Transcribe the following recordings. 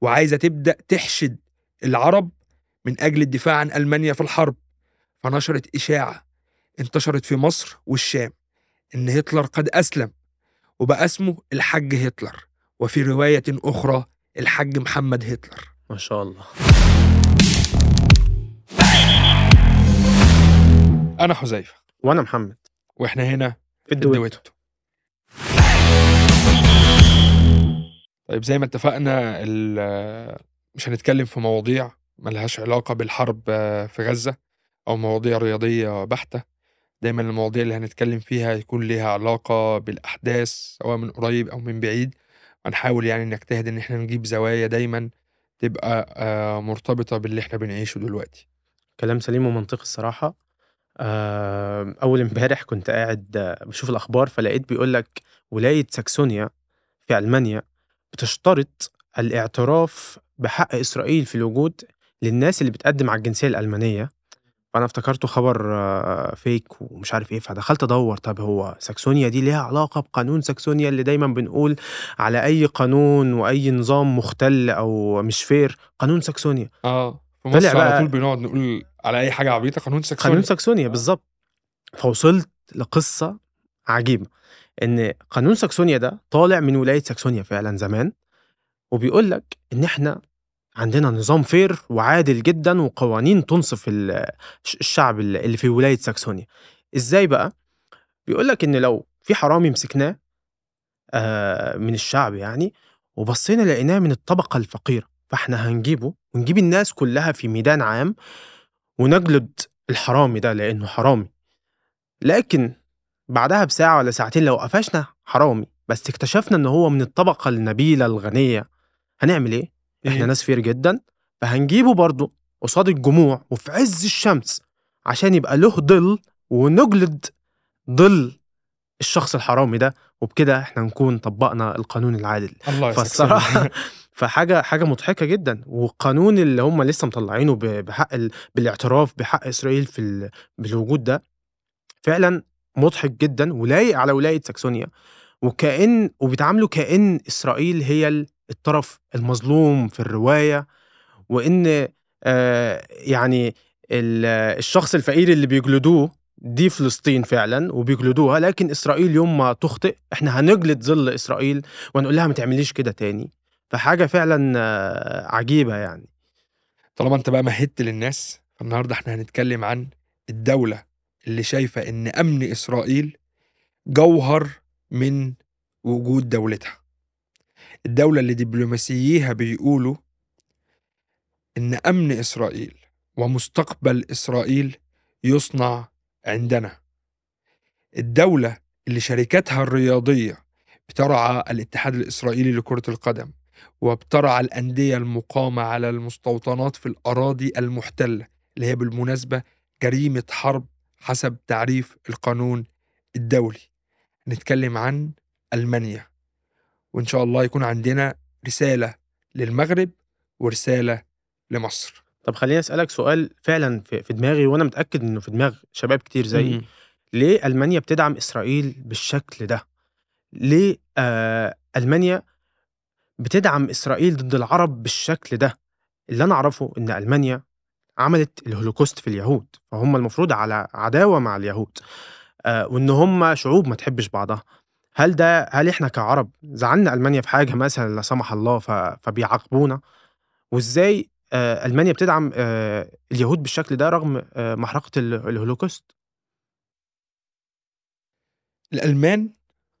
وعايزة تبدأ تحشد العرب من أجل الدفاع عن ألمانيا في الحرب. فنشرت إشاعة انتشرت في مصر والشام إن هتلر قد أسلم وبقى اسمه الحج هتلر. وفي رواية أخرى الحج محمد هتلر. ما شاء الله. أنا حذيفة. وأنا محمد. وإحنا هنا في في الدويتو الدويتو. طيب زي ما اتفقنا مش هنتكلم في مواضيع ملهاش علاقة بالحرب في غزة أو مواضيع رياضية بحتة. دايما المواضيع اللي هنتكلم فيها يكون ليها علاقة بالأحداث سواء من قريب أو من بعيد. هنحاول يعني نجتهد إن إحنا نجيب زوايا دايما تبقى آه، مرتبطة باللي إحنا بنعيشه دلوقتي. كلام سليم ومنطقي الصراحة. آه، أول امبارح كنت قاعد بشوف الأخبار فلقيت بيقول لك ولاية ساكسونيا في ألمانيا بتشترط الاعتراف بحق إسرائيل في الوجود للناس اللي بتقدم على الجنسية الألمانية. فأنا افتكرته خبر آه، فيك ومش عارف إيه فدخلت أدور طب هو ساكسونيا دي ليها علاقة بقانون ساكسونيا اللي دايما بنقول على أي قانون وأي نظام مختل أو مش فير قانون ساكسونيا. آه في طلع مصر على طول بنقعد نقول على أي حاجة عبيطة قانون ساكسوني قانون ساكسونيا بالظبط. فوصلت لقصة عجيبة. إن قانون ساكسونيا ده طالع من ولاية ساكسونيا فعلا زمان وبيقول لك إن إحنا عندنا نظام فير وعادل جدا وقوانين تنصف ال- الش- الشعب اللي في ولاية ساكسونيا. إزاي بقى؟ بيقول لك إن لو في حرامي مسكناه آه، من الشعب يعني وبصينا لقيناه من الطبقة الفقيرة فإحنا هنجيبه ونجيب الناس كلها في ميدان عام ونجلد الحرامي ده لأنه حرامي. لكن بعدها بساعة ولا ساعتين لو قفشنا حرامي. بس اكتشفنا إن هو من الطبقة النبيلة الغنية. هنعمل إيه؟ إحنا إيه؟ ناس فير جدا. فهنجيبه برضه قصاد الجموع وفي عز الشمس عشان يبقى له ظل ونجلد ظل الشخص الحرامي ده. وبكده إحنا نكون طبقنا القانون العادل. الله فالصراحة. فحاجة حاجة مضحكة جدا. والقانون اللي هم لسه مطلعينه بحق ال... بالاعتراف بحق إسرائيل في ال... بالوجود ده فعلا مضحك جدا ولايق على ولاية ساكسونيا. وكأن وبيتعاملوا كأن إسرائيل هي ال- الطرف المظلوم في الرواية. وإن آه يعني ال- الشخص الفقير اللي بيجلدوه دي فلسطين فعلا وبيجلدوها لكن إسرائيل يوم ما تخطئ إحنا هنجلد ظل إسرائيل ونقول لها ما تعمليش كده تاني. فحاجة فعلا آه، عجيبة يعني. طالما أنت بقى مهدت للناس فالنهاردة إحنا هنتكلم عن الدولة اللي شايفة إن أمن إسرائيل جوهر من وجود دولتها. الدولة اللي دبلوماسييها بيقولوا إن أمن إسرائيل ومستقبل إسرائيل يصنع عندنا. الدولة اللي شركاتها الرياضية بترعى الاتحاد الإسرائيلي لكرة القدم وبترعى الأندية المقامة على المستوطنات في الأراضي المحتلة اللي هي بالمناسبة جريمة حرب حسب تعريف القانون الدولي نتكلم عن ألمانيا وإن شاء الله يكون عندنا رسالة للمغرب ورسالة لمصر طب خليني أسألك سؤال فعلا في دماغي وأنا متأكد إنه في دماغ شباب كتير زيي مم. ليه ألمانيا بتدعم إسرائيل بالشكل ده؟ ليه آه ألمانيا بتدعم إسرائيل ضد العرب بالشكل ده؟ اللي أنا أعرفه إن ألمانيا عملت الهولوكوست في اليهود فهم المفروض على عداوة مع اليهود آه وإن هم شعوب ما تحبش بعضها هل ده هل إحنا كعرب زعلنا ألمانيا في حاجة مثلا لا سمح الله. فبيعاقبونا؟ وإزاي آه ألمانيا بتدعم آه اليهود بالشكل ده رغم ال- الهولوكوست؟ الألمان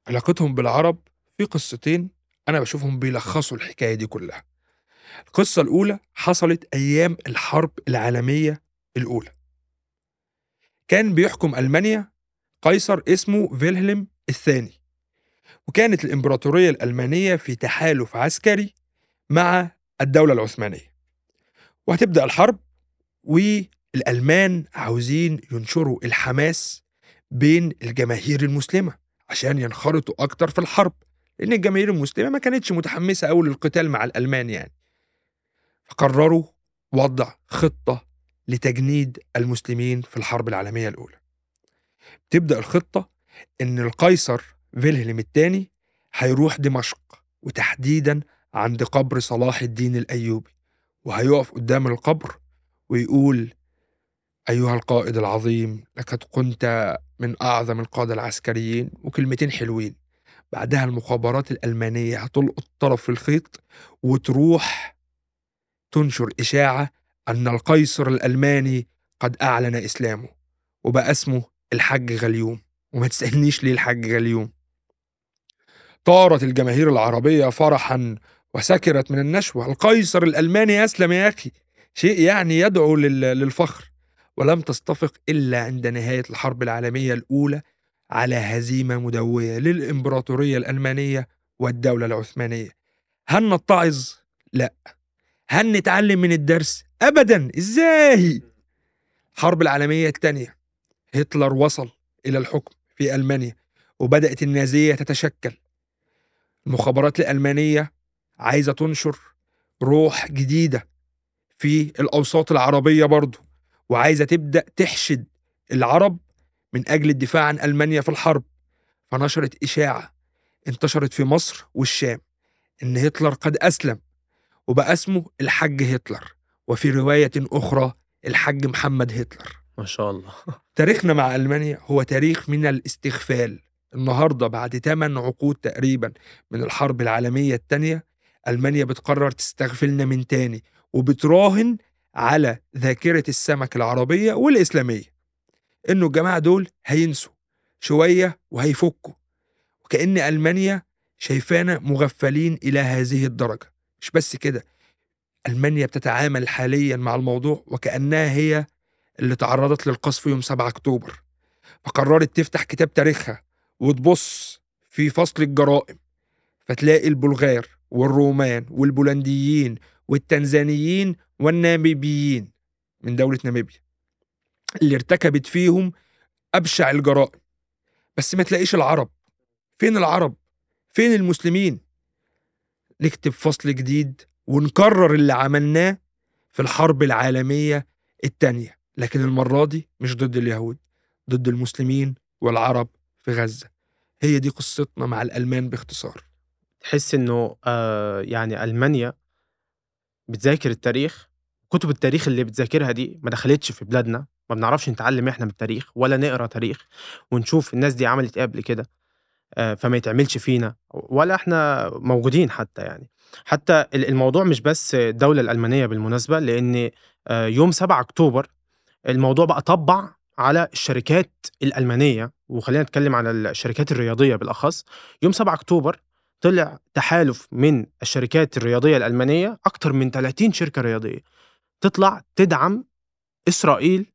علاقتهم بالعرب في قصتين أنا بشوفهم بيلخصوا الحكاية دي كلها القصة الأولى حصلت أيام الحرب العالمية الأولى. كان بيحكم ألمانيا قيصر اسمه فيلهلم الثاني وكانت الإمبراطورية الألمانية في تحالف عسكري مع الدولة العثمانية. وهتبدأ الحرب والألمان عاوزين ينشروا الحماس بين الجماهير المسلمة عشان ينخرطوا أكتر في الحرب لأن الجماهير المسلمة ما كانتش متحمسة أوي للقتال مع الألمان يعني. فقرروا وضع خطة لتجنيد المسلمين في الحرب العالمية الأولى. تبدأ الخطة إن القيصر فيلهلم الثاني هيروح دمشق وتحديدا عند قبر صلاح الدين الأيوبي وهيقف قدام القبر ويقول أيها القائد العظيم لقد كنت من أعظم القادة العسكريين وكلمتين حلوين. بعدها المخابرات الألمانية هتلقط طرف الخيط وتروح تنشر إشاعة أن القيصر الألماني قد أعلن إسلامه وبقى اسمه الحاج غليوم وما تسألنيش ليه الحاج غليوم. طارت الجماهير العربية فرحا وسكرت من النشوة. القيصر الألماني أسلم يا أخي شيء يعني يدعو لل- للفخر. ولم تصطفق إلا عند نهاية الحرب العالمية الأولى على هزيمة مدوية للإمبراطورية الألمانية والدولة العثمانية. هل نتعظ؟ لا. هل نتعلم من الدرس؟ أبدا. إزاي؟ الحرب العالمية الثانية. هتلر وصل إلى الحكم في ألمانيا وبدأت النازية تتشكل. المخابرات الألمانية عايزة تنشر روح جديدة في الأوساط العربية برضو وعايزة تبدأ تحشد العرب من أجل الدفاع عن ألمانيا في الحرب. فنشرت إشاعة انتشرت في مصر والشام إن هتلر قد أسلم. وبقى اسمه الحج هتلر وفي رواية أخرى الحج محمد هتلر. ما شاء الله. تاريخنا مع ألمانيا هو تاريخ من الاستغفال. النهاردة بعد 8 عقود تقريبا من الحرب العالمية الثانية ألمانيا بتقرر تستغفلنا من تاني وبتراهن على ذاكرة السمك العربية والإسلامية. إنه الجماعة دول هينسوا شوية وهيفكوا وكأن ألمانيا شايفانا مغفلين إلى هذه الدرجة. مش بس كده ألمانيا بتتعامل حاليا مع الموضوع وكأنها هي اللي تعرضت للقصف يوم 7 أكتوبر فقررت تفتح كتاب تاريخها وتبص في فصل الجرائم فتلاقي البلغار والرومان والبولنديين والتنزانيين والناميبيين من دولة ناميبيا اللي ارتكبت فيهم أبشع الجرائم. بس ما تلاقيش العرب. فين العرب؟ فين المسلمين؟ نكتب فصل جديد ونكرر اللي عملناه في الحرب العالمية التانية. لكن المرة دي مش ضد اليهود ضد المسلمين والعرب في غزة. هي دي قصتنا مع الألمان باختصار. تحس إنه آه يعني ألمانيا بتذاكر التاريخ. كتب التاريخ اللي بتذاكرها دي ما دخلتش في بلادنا. ما بنعرفش نتعلم إحنا من التاريخ ولا نقرأ تاريخ ونشوف الناس دي عملت إيه قبل كده. فما يتعملش فينا. ولا إحنا موجودين حتى يعني. حتى ال- الموضوع مش بس الدولة الألمانية بالمناسبة لأن آه، يوم 7 أكتوبر الموضوع بقى طبع على الشركات الألمانية. وخلينا نتكلم على الشركات الرياضية بالأخص. يوم 7 أكتوبر طلع تحالف من الشركات الرياضية الألمانية أكتر من 30 شركة رياضية. تطلع تدعم إسرائيل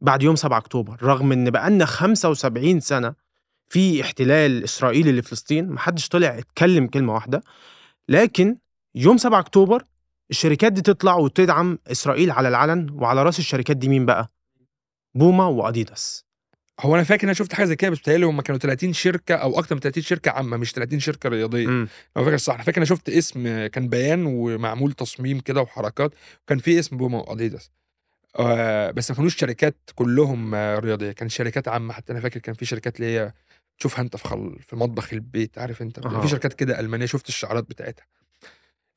بعد يوم 7 أكتوبر رغم إن بقالنا 75 سنة في احتلال إسرائيلي لفلسطين محدش طلع اتكلم كلمة واحدة. لكن يوم 7 أكتوبر الشركات دي تطلع وتدعم إسرائيل على العلن وعلى رأس الشركات دي مين بقى؟ بوما وأديداس. هو أنا فاكر إن أنا شفت حاجة زي كده بس بتهيألي هم كانوا 30 شركة أو أكتر من 30 شركة عامة مش 30 شركة رياضية. مم. لو فاكر صح أنا فاكر أنا شفت اسم كان بيان ومعمول تصميم كده وحركات وكان في اسم بوما وأديداس. آه بس ما كانوش شركات كلهم رياضية كان شركات عامة حتى. أنا فاكر كان في شركات اللي هي تشوفها أنت في خل... في مطبخ البيت عارف أنت أها. في شركات كده ألمانية شفت الشعارات بتاعتها.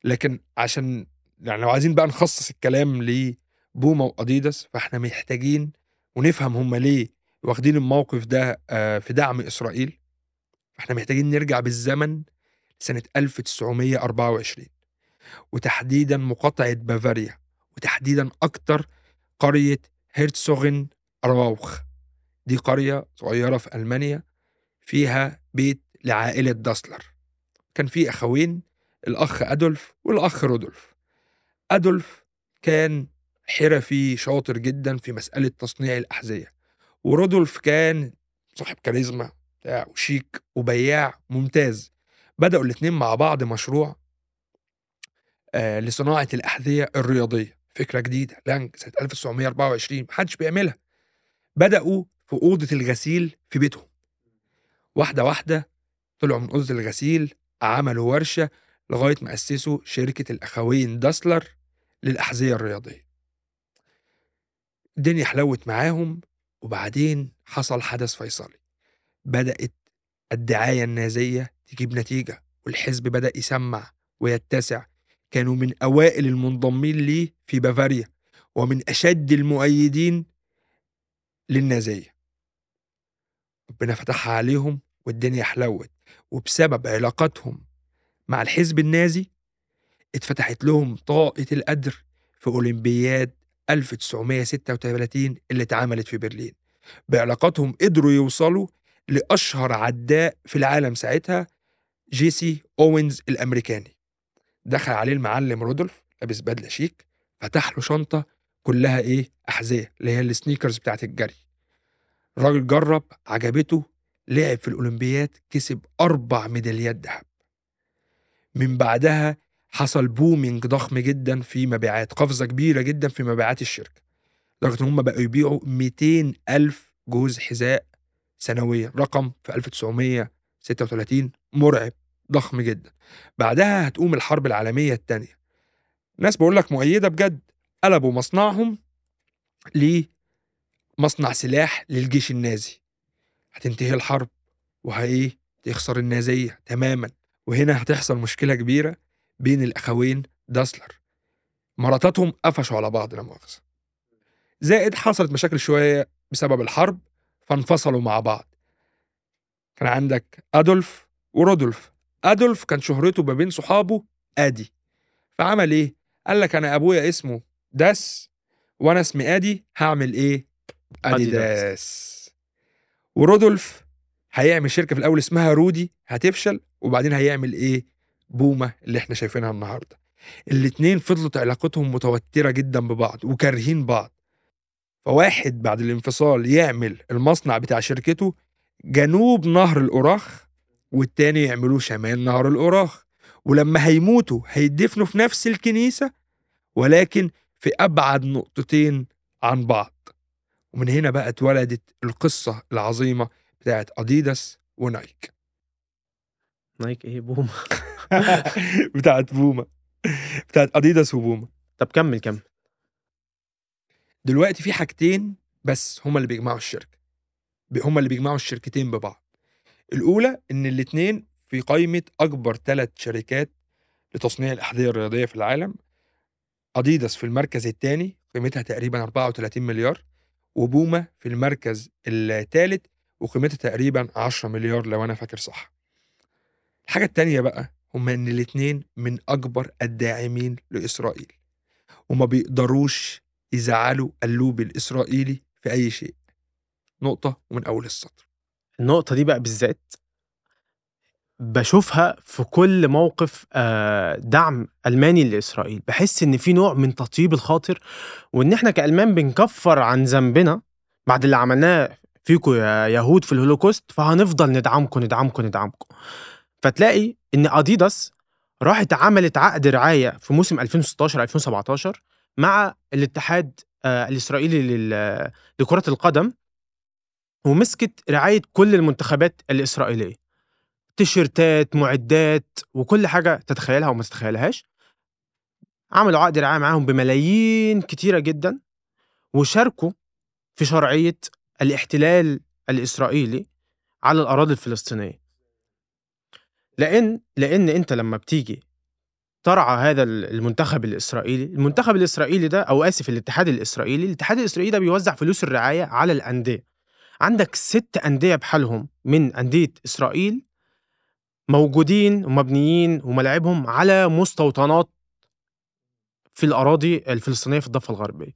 لكن عشان يعني لو عايزين بقى نخصص الكلام لبوما وأديداس فاحنا محتاجين ونفهم هم ليه واخدين الموقف ده آه، في دعم إسرائيل. فاحنا محتاجين نرجع بالزمن سنة 1924 وتحديدا مقاطعة بافاريا وتحديدا أكتر قرية هيرتسوغن راوخ دي قرية صغيرة في ألمانيا فيها بيت لعائلة داسلر كان في أخوين الأخ أدولف والأخ رودولف. أدولف كان حرفي شاطر جدا في مسألة تصنيع الأحذية ورودولف كان صاحب كاريزما وشيك وبياع ممتاز. بدأوا الاتنين مع بعض مشروع آه لصناعة الأحذية الرياضية. فكرة جديدة لانج سنة 1924 محدش بيعملها. بدأوا في أوضة الغسيل في بيتهم. واحدة واحدة طلعوا من أوضة الغسيل عملوا ورشة لغاية ما أسسوا شركة الأخوين داسلر للأحذية الرياضية. الدنيا حلوت معاهم وبعدين حصل حدث فيصلي. بدأت الدعاية النازية تجيب نتيجة والحزب بدأ يسمع ويتسع. كانوا من أوائل المنضمين ليه في بافاريا ومن أشد المؤيدين للنازية. ربنا فتحها عليهم والدنيا حلوت وبسبب علاقاتهم مع الحزب النازي اتفتحت لهم طاقة القدر في أولمبياد 1936 اللي اتعملت في برلين. بعلاقاتهم قدروا يوصلوا لأشهر عداء في العالم ساعتها جيسي أوينز الأمريكاني. دخل عليه المعلم رودولف لابس بدلة شيك فتح له شنطة كلها إيه أحذية اللي هي ال sneakers بتاعت الجري. الراجل جرب عجبته لعب في الأولمبياد كسب أربع ميداليات ذهب. من بعدها حصل booming ضخم جدا في مبيعات قفزة كبيرة جدا في مبيعات الشركة لدرجة إن هم بقوا يبيعوا 200 ألف جوز حذاء سنويا رقم في 1936 مرعب ضخم جدا. بعدها هتقوم الحرب العالمية الثانية ناس بقول لك مؤيدة بجد قلبوا مصنعهم لمصنع سلاح للجيش النازي. هتنتهي الحرب وهايه تخسر النازية تماما. وهنا هتحصل مشكلة كبيرة بين الأخوين داسلر. مراتاتهم قفشوا على بعض لا مؤاخذة زائد حصلت مشاكل شوية بسبب الحرب فانفصلوا مع بعض. كان عندك أدولف ورودولف. أدولف كان شهرته ما بين صحابه آدي. فعمل إيه؟ قال لك أنا أبويا اسمه داس وأنا اسمي آدي هعمل إيه؟ أديداس. ورودولف هيعمل شركة في الأول اسمها رودي هتفشل وبعدين هيعمل إيه؟ بومة اللي إحنا شايفينها النهاردة. الاتنين فضلت علاقتهم متوترة جدا ببعض وكارهين بعض. فواحد بعد الانفصال يعمل المصنع بتاع شركته جنوب نهر الأوراخ والتاني يعملوه شمال نهر الأوراخ. ولما هيموتوا هيدفنوا في نفس الكنيسة ولكن في أبعد نقطتين عن بعض. ومن هنا بقى اتولدت القصة العظيمة بتاعت أديداس ونايك نايك إيه بوم بتاعت بوما بتاعت أديداس وبوما طب كمل كمل. دلوقتي في حاجتين بس هما اللي بيجمعوا الشركة. هما اللي بيجمعوا الشركتين ببعض. الأولى إن الاتنين في قائمة أكبر ثلاث شركات لتصنيع الأحذية الرياضية في العالم. أديداس في المركز الثاني قيمتها تقريبا 34 مليار. وبوما في المركز الثالث وقيمتها تقريبا 10 مليار لو أنا فاكر صح. الحاجة التانية بقى هما إن الاتنين من أكبر الداعمين لإسرائيل. وما بيقدروش يزعلوا اللوبي الإسرائيلي في أي شيء. نقطة ومن أول السطر. النقطة دي بقى بالذات بشوفها في كل موقف آه، دعم ألماني لإسرائيل. بحس إن في نوع من تطيب الخاطر وإن إحنا كألمان بنكفر عن ذنبنا بعد اللي عملناه فيكم يا يهود في الهولوكوست فهنفضل ندعمكم ندعمكم ندعمكم. فتلاقي إن أديداس راحت عملت عقد رعاية في موسم 2016 2017 مع الاتحاد آه، الإسرائيلي لل- لكرة القدم ومسكت رعاية كل المنتخبات الإسرائيلية. تيشيرتات معدات وكل حاجة تتخيلها وما تتخيلهاش. عملوا عقد رعاية معاهم بملايين كتيرة جدا وشاركوا في شرعية الاحتلال الإسرائيلي على الأراضي الفلسطينية. لأن لأن أنت لما بتيجي ترعى هذا المنتخب الإسرائيلي المنتخب الإسرائيلي ده أو آسف الاتحاد الإسرائيلي الاتحاد الإسرائيلي ده بيوزع فلوس الرعاية على الأندية. عندك ست أندية بحالهم من أندية إسرائيل موجودين ومبنيين وملاعبهم على مستوطنات في الأراضي الفلسطينية في الضفة الغربية.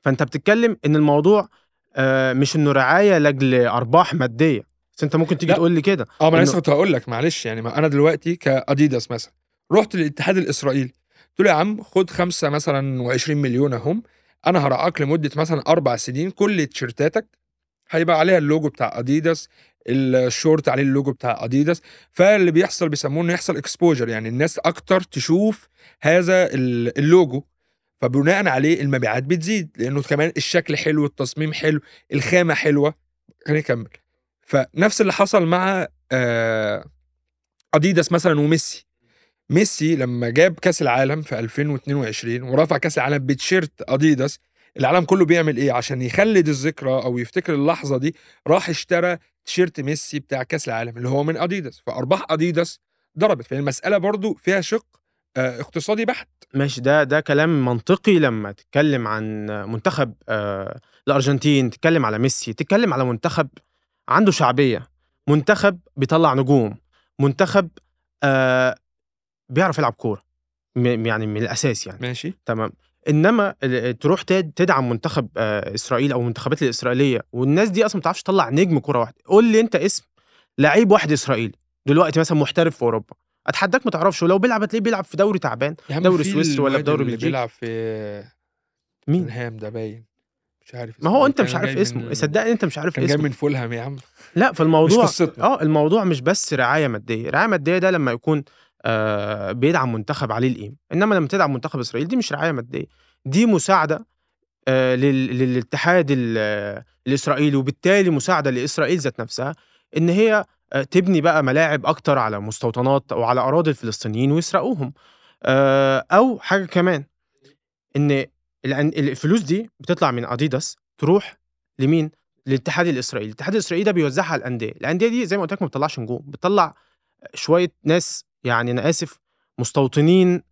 فأنت بتتكلم إن الموضوع آه، مش إنه رعاية لأجل أرباح مادية. بس أنت ممكن تيجي. تقول لي كده آه ما أنا لسه كنت هقول لك معلش يعني ما أنا دلوقتي كاديداس مثلا رحت للاتحاد الإسرائيلي. قلت له يا عم خد خمسة مثلا و20 مليون أهم أنا هرعاك لمدة مثلا أربع سنين كل تيشيرتاتك هيبقى عليها اللوجو بتاع اديداس الشورت عليه اللوجو بتاع اديداس فاللي بيحصل بيسموه إنه يحصل exposure يعني الناس أكتر تشوف هذا ال- اللوجو. فبناء عليه المبيعات بتزيد لأنه كمان الشكل حلو التصميم حلو الخامة حلوة. خليني أكمل. فنفس اللي حصل مع آه، اديداس مثلا وميسي. ميسي لما جاب كأس العالم في 2022 ورفع كأس العالم بتشيرت اديداس العالم كله بيعمل إيه؟ عشان يخلد الذكرى أو يفتكر اللحظة دي راح اشترى تيشيرت ميسي بتاع كأس العالم اللي هو من اديداس فأرباح اديداس ضربت. فالمساله برضو فيها شق آه، اقتصادي بحت. ماشي. ده ده كلام منطقي لما تتكلم عن منتخب آه الأرجنتين تتكلم على ميسي تتكلم على منتخب عنده شعبية. منتخب بيطلع نجوم. منتخب آه بيعرف يلعب كورة. يعني من الأساس يعني. ماشي. تمام. إنما تروح تد- تدعم منتخب آه، إسرائيل أو المنتخبات الإسرائيلية والناس دي أصلا ما بتعرفش تطلع نجم كوره واحدة. قول لي أنت اسم لعيب واحد إسرائيلي دلوقتي مثلا محترف في أوروبا اتحداك ما تعرفش ولو بيلعب هتلاقيه بيلعب في دوري تعبان دوري سويسري ولا في دوري بلجيكي بيلعب في مين؟ فولهام ده باين. مش عارف ما هو إيه. أنت مش عارف جاي اسمه. صدقني أنت مش عارف كان جاي اسمه. من فولهام يا عم. لا فالموضوع مش قصتنا. آه الموضوع مش بس رعاية مادية. رعاية مادية ده لما يكون آه بيدعم منتخب عليه القيمه إنما لما تدعم منتخب إسرائيل دي مش رعاية مادية. دي مساعدة آه لل- للاتحاد ال- الإسرائيلي وبالتالي مساعدة لإسرائيل ذات نفسها إن هي آه، تبني بقى ملاعب أكتر على مستوطنات أو على أراضي الفلسطينيين ويسرقوهم. أو حاجة كمان إن الفلوس دي بتطلع من اديداس تروح لمين؟ للاتحاد الإسرائيلي. الاتحاد الإسرائيلي ده بيوزعها على الأندية. الأندية دي زي ما قلت لك ما بتطلعش نجوم بتطلع شوية ناس يعني أنا آسف مستوطنين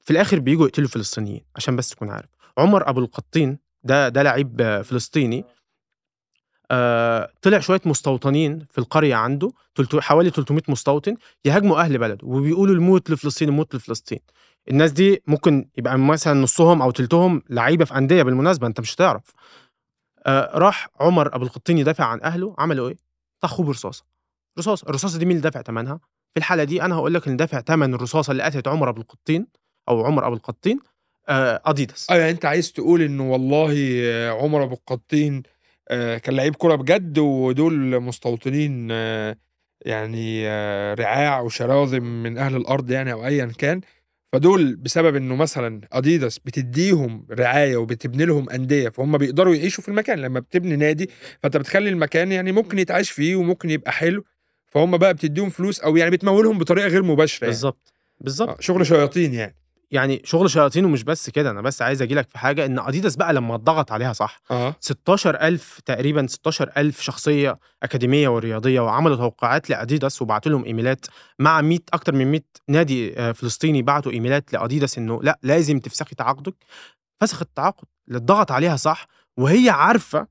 في الآخر بيجوا يقتلوا الفلسطينيين عشان بس تكون عارف عمر أبو القطين ده ده لعيب فلسطيني آه طلع شوية مستوطنين في القرية عنده حوالي 300 مستوطن يهاجموا أهل بلده وبيقولوا الموت لفلسطين الموت لفلسطين الناس دي ممكن يبقى مثلا نصهم أو تلتهم لعيبة في أندية بالمناسبة أنت مش هتعرف آه راح عمر أبو القطين يدافع عن أهله عملوا إيه؟ طخوه برصاصة رصاصة الرصاصة دي مين اللي دافع ثمنها؟ في الحالة دي أنا هقول لك اللي دافع ثمن الرصاصة اللي قتلت عمر أبو القطين أو عمر أبو القطين آه اديداس آه يعني أنت عايز تقول إنه والله آه، عمر أبو القطين آه، كان لعيب كرة بجد ودول مستوطنين آه، يعني آه، رعاع وشراذم من أهل الأرض يعني أو ايا كان. فدول بسبب إنه مثلا اديداس بتديهم رعاية وبتبني لهم أندية فهم بيقدروا يعيشوا في المكان. لما بتبني نادي فأنت بتخلي المكان يعني ممكن يتعاش فيه وممكن يبقى حلو. فهم بقى بتديهم فلوس أو يعني بتمولهم بطريقة غير مباشرة يعني. بالظبط. بالظبط. آه، شغل شياطين يعني. يعني شغل شياطين ومش بس كده أنا بس عايز أجي لك في حاجة إن اديداس بقى لما اتضغط عليها صح آه. 16000 تقريبا 16000 شخصية أكاديمية ورياضية وعملوا توقعات لاديداس وبعتوا لهم إيميلات مع 100 أكتر من 100 نادي آه، فلسطيني بعتوا إيميلات لاديداس إنه لأ لازم تفسخي تعاقدك. فسخ التعاقد اللي اتضغط عليها صح وهي عارفة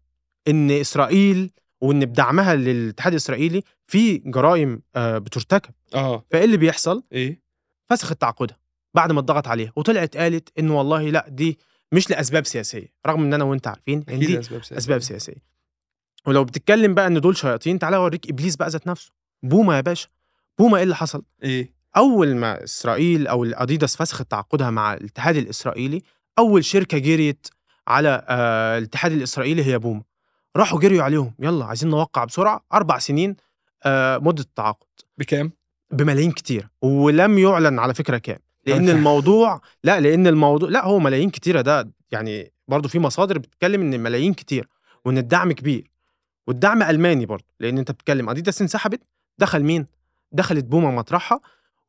إن إسرائيل وإن بدعمها للاتحاد الإسرائيلي في جرائم آه، بترتكب. آه. فإيه اللي بيحصل؟ إيه؟ فسخت تعاقدها بعد ما اتضغط عليها وطلعت قالت انه والله لأ دي مش لأسباب سياسية رغم إن أنا وأنت عارفين إن دي اسباب سياسية. أسباب سياسية. ولو بتتكلم بقى إن دول شياطين تعالى أوريك إبليس بقى ذات نفسه. بوما يا باشا بوما إيه اللي حصل؟ إيه؟ أول ما إسرائيل أو الأديداس فسخت تعاقدها مع الاتحاد الإسرائيلي أول شركة جريت على آه الاتحاد الإسرائيلي هي بوما راحوا جريوا عليهم. يلا عايزين نوقع بسرعة. أربع سنين آه مدة التعاقد بكام؟ بملايين كتير. ولم يعلن على فكرة كام. لأن. الموضوع لا لأن الموضوع لا هو ملايين كتيرة. ده يعني برضو في مصادر بتتكلم إن ملايين كتير وإن الدعم كبير. والدعم ألماني برضو لأن أنت بتتكلم أديداس انسحبت. دخل مين؟ دخلت بوما مطرحها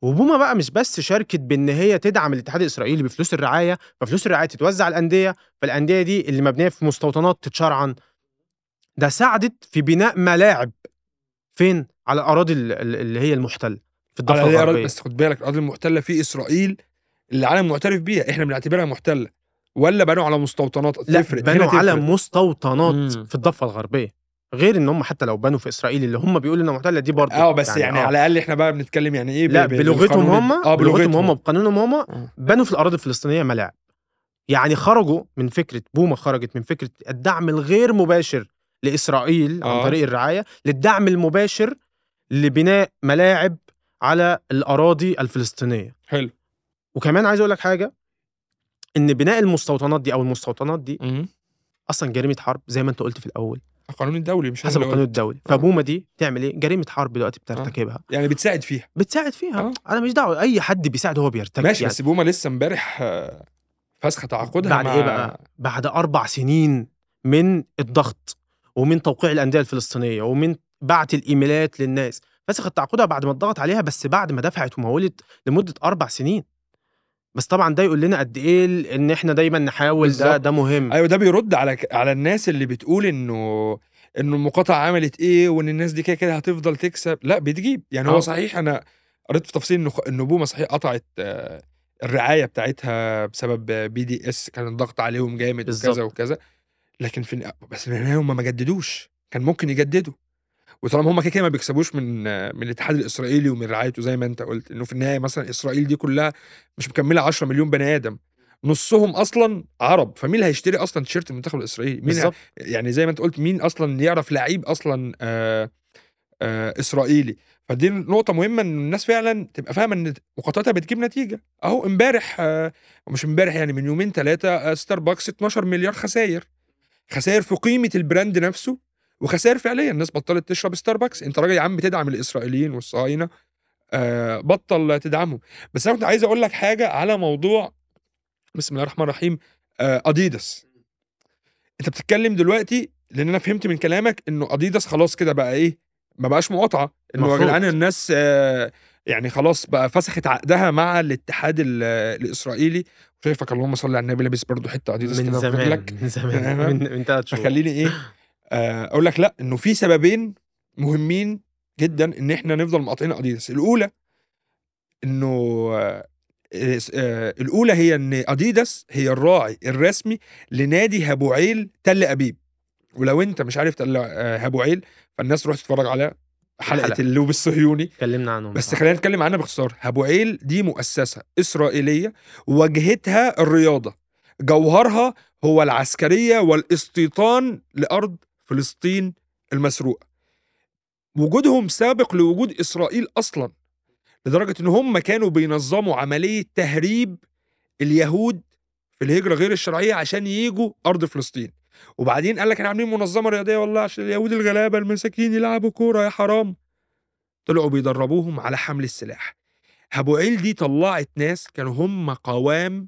وبوما بقى مش بس شاركت بإن هي تدعم الاتحاد الإسرائيلي بفلوس الرعاية ففلوس الرعاية تتوزع على الأندية. فالأندية دي اللي مبنية في مستوطنات تتشرعن. ده ساعدت في بناء ملاعب فين على الاراضي ال- ال- اللي هي المحتلة في الضفة على الغربية بس خد بالك الأرض المحتلة في إسرائيل اللي العالم معترف بيها إحنا بنعتبرها محتلة ولا بنوا على مستوطنات لا تفرق بنوا على. مستوطنات مم. في الضفة الغربية غير إن هم حتى لو بنوا في إسرائيل اللي هم بيقولوا إنها محتلة دي برضه آه بس يعني, آه. على الأقل إحنا بقى بنتكلم يعني إيه لا ب- بلغتهم هم آه بلغتهم هم بقانونهم هم آه. بنوا في الأراضي الفلسطينية ملاعب يعني خرجوا من فكرة بوما خرجت من فكرة الدعم الغير مباشر لإسرائيل عن آه. طريق الرعاية للدعم المباشر لبناء ملاعب على الأراضي الفلسطينية. حلو. وكمان عايز أقول لك حاجة إن بناء المستوطنات دي أو المستوطنات دي. أصلا جريمة حرب زي ما أنت قلت في الأول. القانون الدولي مش حسب القانون. الدولي. آه. فبوما دي تعمل إيه؟ جريمة حرب دلوقتي بترتكبها. يعني بتساعد فيها. بتساعد فيها. آه. أنا مش دعوة أي حد بيساعد هو بيرتكب. ماشي يعني بس بوما لسه امبارح آه، فسخ تعاقدها بعد مع إيه بقى؟ بعد أربع سنين من الضغط. ومن توقيع الأندية الفلسطينية ومن بعت الإيميلات للناس فسخت تعاقدها بعد ما اتضغط عليها بس بعد ما دفعت ومولت لمدة أربع سنين بس طبعا ده يقول لنا قد إيه إن إحنا دايما نحاول ده. ده مهم أيوه ده بيرد على على الناس اللي بتقول إنه إنه المقاطعة عملت إيه وإن الناس دي كده كده هتفضل تكسب لا بتجيب يعني آه. هو صحيح أنا قريت في خ إن بوما صحيح قطعت آه، الرعاية بتاعتها بسبب BDS كان الضغط عليهم جامد وكذا بالضبط. وكذا، لكن في بس في النهاية هم ما جددوش، كان ممكن يجددوا، وطالما هم كده، كده ما بيكسبوش من من الاتحاد الإسرائيلي ومن رعايته زي ما أنت قُلت، إنه في النهاية مثلًا إسرائيل دي كلها مش مكملة 10.000.000 بني آدم، نصهم أصلًا عرب، فمين اللي هيشتري أصلًا تيشيرت المنتخب الإسرائيلي؟ مين ه. يعني زي ما أنت قُلت مين أصلًا يعرف لعيب أصلًا آآ آآ إسرائيلي؟ فدي نقطة مهمة إن الناس فعلًا تبقى فاهمة إن مقاطعتها بتجيب نتيجة، أهو امبارح مش امبارح يعني من يومين 3 ستاربكس 12.000.000.000 خساير، خساير في قيمة ال brand نفسه، وخساير فعليًا، الناس بطلت تشرب ستاربكس، أنت راجل يا عم بتدعم الإسرائيليين والصهاينة. آآ بطّل تدعمهم، بس أنا كنت عايز أقول لك حاجة على موضوع بسم الله الرحمن الرحيم آآ أديداس. أنت بتتكلم دلوقتي لإن أنا فهمت من كلامك إنه أديداس خلاص كده بقى إيه، ما بقاش مقاطعة، إنه يا. جدعان الناس يعني خلاص بقى فسخت عقدها مع الاتحاد ال الإسرائيلي، شايفك اللهم صل على النبي لابس برضه حتة أديداس من زمان، من زمان، من من 3 شهور. فخلّيني إيه آآ أقول لك لأ، إنه في سببين مهمين جدًا إن إحنا نفضل مقاطعين أديداس، الأولى إنه آآ س آآ الأولى هي إن أديداس هي الراعي الرسمي لنادي هابوعيل تل أبيب، ولو أنت مش عارف تل هابوعيل فالناس تروح تتفرج على حلقة الحلقة. اللوب الصهيوني. اتكلمنا عنهم بس صح. خلّينا نتكلم عنها باختصار، هابوعيل دي مؤسسة إسرائيلية واجهتها الرياضة، جوهرها هو العسكرية والاستيطان لأرض فلسطين المسروقة. وجودهم سابق لوجود إسرائيل أصلًا، لدرجة إن هم كانوا بينظموا عملية تهريب اليهود في الهجرة غير الشرعية عشان ييجوا أرض فلسطين، وبعدين قال لك إحنا عاملين منظمة رياضية والله عشان اليهود الغلابة المساكين يلعبوا كورة يا حرام. طلعوا بيدربوهم على حمل السلاح. هابوعيل دي طلّعت ناس كانوا هم قوام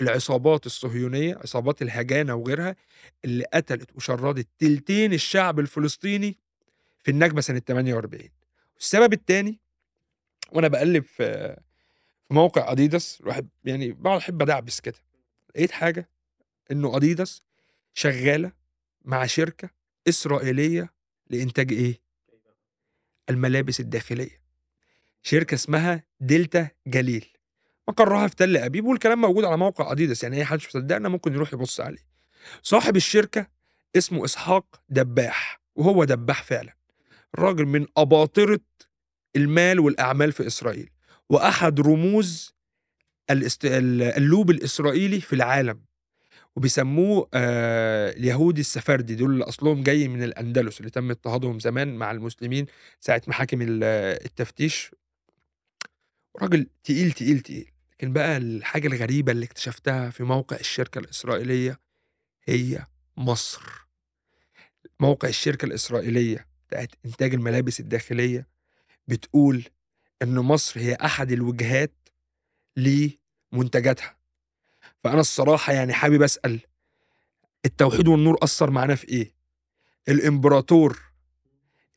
العصابات الصهيونية، عصابات الهجانة وغيرها، اللي قتلت وشردت تلتين الشعب الفلسطيني في النكبة سنة 48. السبب التاني وأنا باقلِّب في في موقع أديداس الواحد يعني باقعد أحب أدعبس كده، لقيت حاجة إنه أديداس شغّالة مع شركة إسرائيلية لإنتاج إيه؟ الملابس الداخلية. شركة اسمها دلتا جليل، مقرها في تل أبيب والكلام موجود على موقع أديداس، يعني أي حد مش مصدقنا ممكن يروح يبُص عليه. صاحب الشركة اسمه إسحاق دباح، وهو دباح فعلًا، راجل من أباطرة المال والأعمال في إسرائيل، وأحد رموز اللوب الإسرائيلي في العالم، وبيسموه آآ اليهودي السفردي، دول اللي أصلهم جاي من الأندلس اللي تم اضطهادهم زمان مع المسلمين ساعة محاكم ال التفتيش. راجل تقيل، تقيل، تقيل. لكن بقى الحاجة الغريبة اللي اكتشفتها في موقع الشركة الإسرائيلية هي مصر. موقع الشركة الإسرائيلية بتاعة إنتاج الملابس الداخلية بتقول إن مصر هي أحد الوجهات لمنتجاتها. فأنا الصراحة يعني حابب أسأل، التوحيد والنور أثّر معانا في إيه؟ الإمبراطور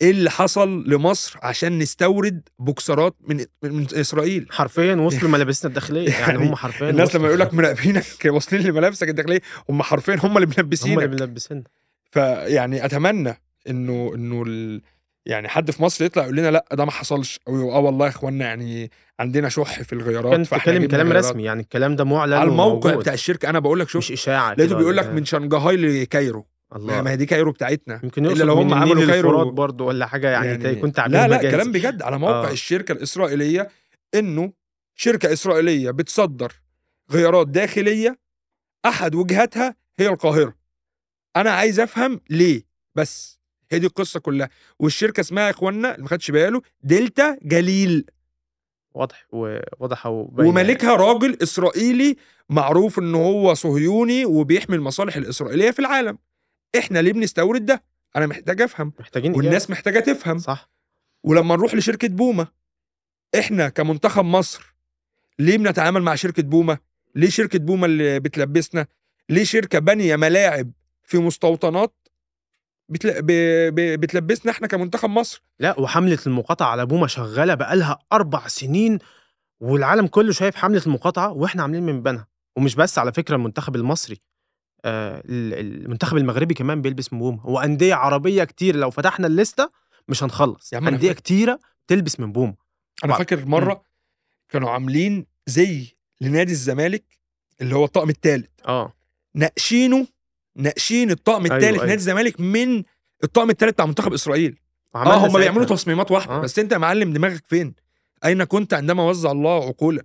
إيه اللي حصل لمصر عشان نستورد بوكسرات من من إسرائيل؟ حرفيًا وصلوا ملابسنا الداخلية، يعني يعني هم حرفيًا الناس لمّا يقول لك مراقبينك واصلين لملابسك الداخلية، هم حرفيًا هم اللي هم اللي ملبسينك. فيعني أتمنى إنه إنه ال يعني حد في مصر يطلع يقول لنا لأ ده ما حصلش، أو آه والله يا إخوانا يعني عندنا شُح في الغيارات كان بتتكلم كلام. رسمي، يعني الكلام ده مُعلن على الموقع وموجود. بتاع الشركة أنا باقول لك مش شُفت، إشاعة لقيته بيقول لك. من شنغهاي لكايرو، الله. ما هي دي كايرو بتاعتنا، يمكن يقصد لو هم عملوا كايرو برضه والّا حاجة يعني, يعني يكون تعبير لا، لأ مجازي. كلام بجد على موقع آه. الشركة الإسرائيلية إنه شركة إسرائيلية بتصدّر غيارات داخلية، أحد وجهاتها هي القاهرة. أنا عايز أفهم ليه؟ بس، هي دي القصة كلها، والشركة اسمها يا إخوانا اللي ما خدش باله دلتا جليل. واضح و واضحة وباينة يعني. ومالكها راجل إسرائيلي معروف إن هو صهيوني وبيحمي المصالح الإسرائيلية في العالم. إحنا ليه بنستورد ده؟ أنا محتاج أفهم، محتاجين. والناس محتاجة تفهم. صح. ولمّا نروح لشركة بوما، إحنا كمنتخب مصر ليه بنتعامل مع شركة بوما؟ ليه شركة بوما اللي بتلبسنا؟ ليه شركة بانية ملاعب في مستوطنات بتل ب ب بتلبسنا إحنا كمنتخب مصر؟ لأ وحملة المقاطعة على بوما شغالة بقى لها 4 سنين، والعالم كله شايف حملة المقاطعة وإحنا عاملين من بينها، ومش بس على فكرة المنتخب المصري، ال المنتخب المغربي كمان بيلبس من بوما، وأندية عربية كتير لو فتحنا الليستة مش هنخلّص، أندية فاهم. كتيرة بتلبس من بوما. أنا بعض. فاكر مرة كانوا عاملين زي لنادي الزمالك اللي هو الطقم الثالث آه ناقشينه ناقشين الطقم أيوة، الثالث أيوة. نادي الزمالك من الطقم الثالث بتاع منتخب إسرائيل. آه هم. بيعملوا تصميمات واحدة. آه. بس أنت يا معلم دماغك فين؟ أين كنت عندما وزع الله عقولا؟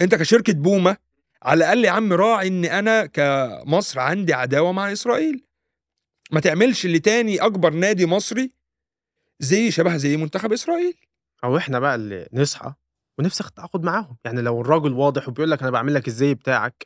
أنت كشركة بوما على الأقل يا عم راعي إن أنا كمصر عندي عداوة مع إسرائيل. ما تعملش لتاني أكبر نادي مصري زي شبه زي منتخب إسرائيل. أو إحنا بقى اللي نصحى ونفسخ التعاقد معاهم. يعني لو الراجل واضح وبيقول لك أنا بعمل لك الزي بتاعك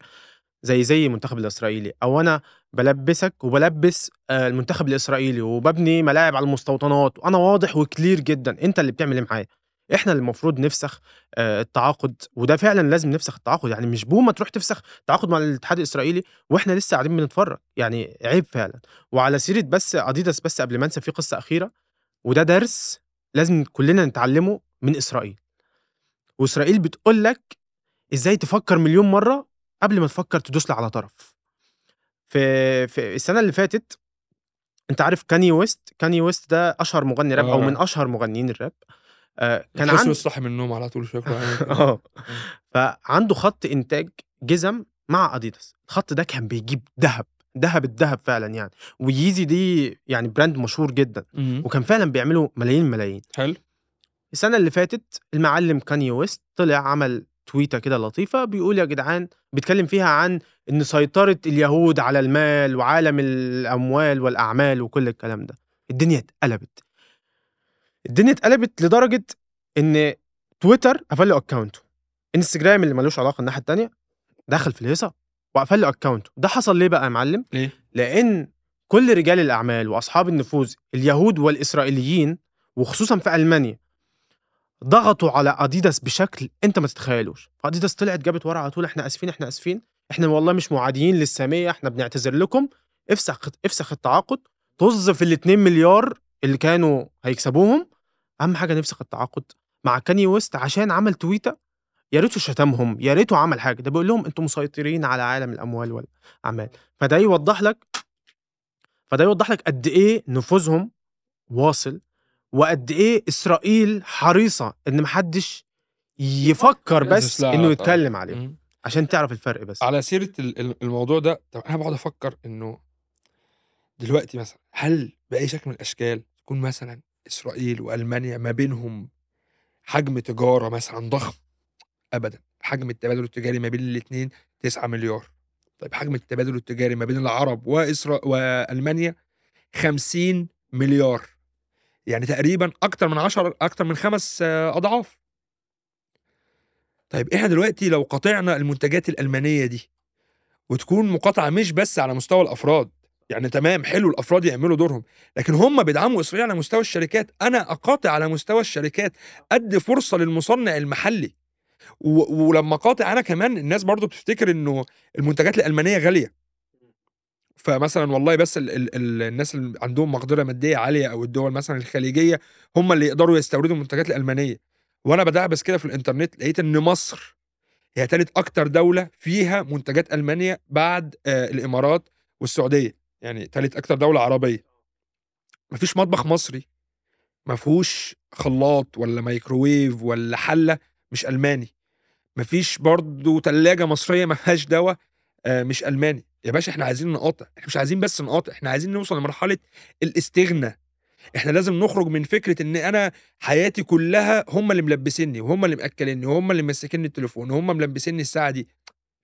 زي زي المنتخب الإسرائيلي أو أنا بلبسك وبلبس آه، المنتخب الإسرائيلي وببني ملاعب على المستوطنات. وأنا واضح وكلير جدا. أنت اللي بتعمل إيه معايا. إحنا اللي المفروض نفسخ آه، التعاقد. وده فعلا لازم نفسخ التعاقد. يعني مش بوما تروح تفسخ تعاقد مع الاتحاد الإسرائيلي وإحنا لسه قاعدين بنتفرج. يعني عيب فعلا. وعلى سيرة بس أديداس بس قبل ما أنسى في قصة أخيرة. وده درس لازم كلنا نتعلمه من إسرائيل. وإسرائيل بتقول لك إزاي تفكر مليون مرة قبل ما تفكر تدوس على طرف. في في السنة اللي فاتت أنت عارف كاني ويست؟ كاني ويست ده أشهر مغني راب أو آه. من أشهر مغنيين الراب. آه كان عنده يصحى من النوم على طول شايفه عامل آه. فعنده خط إنتاج جزم مع اديداس الخط ده كان بيجيب ذهب ذهب الذهب فعلا يعني. وييزي دي يعني brand مشهور جدا. مم. وكان فعلا بيعملوا ملايين ملايين. حلو. السنة اللي فاتت المعلم كاني ويست طلع عمل تويتة كده لطيفة بيقول يا جدعان بيتكلم فيها عن إن سيطرة اليهود على المال وعالم الأموال والأعمال وكل الكلام ده. الدنيا اتقلبت. الدنيا اتقلبت لدرجة إن تويتر قفل له اكونته إنستجرام اللي ملوش علاقة الناحية التانية دخل في الهيصة وقفل له اكونته ده حصل ليه بقى يا معلم؟ ليه؟ لأن كل رجال الأعمال وأصحاب النفوذ اليهود والإسرائيليين وخصوصا في ألمانيا ضغطوا على اديداس بشكل أنت ما تتخيلوش. اديداس طلعت جابت ورا على طول إحنا آسفين إحنا آسفين إحنا والله مش معاديين للسامية إحنا بنعتذر لكم. افسخ افسخ التعاقد. طز في ال 2 مليار اللي كانوا هيكسبوهم. أهم حاجة نفسخ التعاقد مع كاني ويست عشان عمل تويته يا ريته شتمهم يا ريته عمل حاجة. ده بيقول لهم أنتم مسيطرين على عالم الأموال والأعمال. فده يوضح لك فده يوضح لك قد إيه نفوذهم واصل وقد إيه إسرائيل حريصة إن محدش يفكر بس إنه يتكلم. عليه. عشان تعرف الفرق بس. على سيرة ال- ال- الموضوع ده طب أنا بقعد أفكر إنه دلوقتي مثلا هل بأي شكل من الأشكال تكون مثلا إسرائيل وألمانيا ما بينهم حجم تجارة مثلا ضخم؟ ابدا. حجم التبادل التجاري ما بين الاثنين 9 مليار. طيب حجم التبادل التجاري ما بين العرب وإسرا... وألمانيا 50 مليار. يعني تقريبا أكتر من 10 أكتر من خمس آه، أضعاف. طيب إحنا دلوقتي لو قطعنا المنتجات الألمانية دي وتكون مقاطعة مش بس على مستوى الأفراد يعني تمام حلو الأفراد يعملوا دورهم لكن هم بيدعموا اسرائيل على مستوى الشركات أنا أقاطع على مستوى الشركات ادي فرصة للمصنع المحلي. ولما قاطع أنا كمان الناس برضو بتفتكر إنه المنتجات الألمانية غالية. فمثلا والله بس ال ال ال الناس اللي عندهم مقدرة مادية عالية أو الدول مثلا الخليجية هم اللي يقدروا يستوردوا المنتجات الألمانية. وأنا بدعبس كده في الإنترنت لقيت إن مصر هي تالت أكتر دولة فيها منتجات المانيا بعد آه الإمارات والسعودية. يعني تالت أكتر دولة عربية. مفيش مطبخ مصري ما فيهوش خلاط ولا مايكروويف ولا حلة مش ألماني. مفيش برضو تلاجة مصرية ما فيهاش دواء آه، مش ألماني. يا باشا إحنا عايزين نقاطع إحنا مش عايزين بس نقاطع إحنا عايزين نوصل لمرحلة الاستغنى. إحنا لازم نخرج من فكرة إن أنا حياتي كلها هم اللي ملبسيني وهم اللي مأكليني وهم اللي ماسكيني التليفون وهم ملبسيني الساعة دي.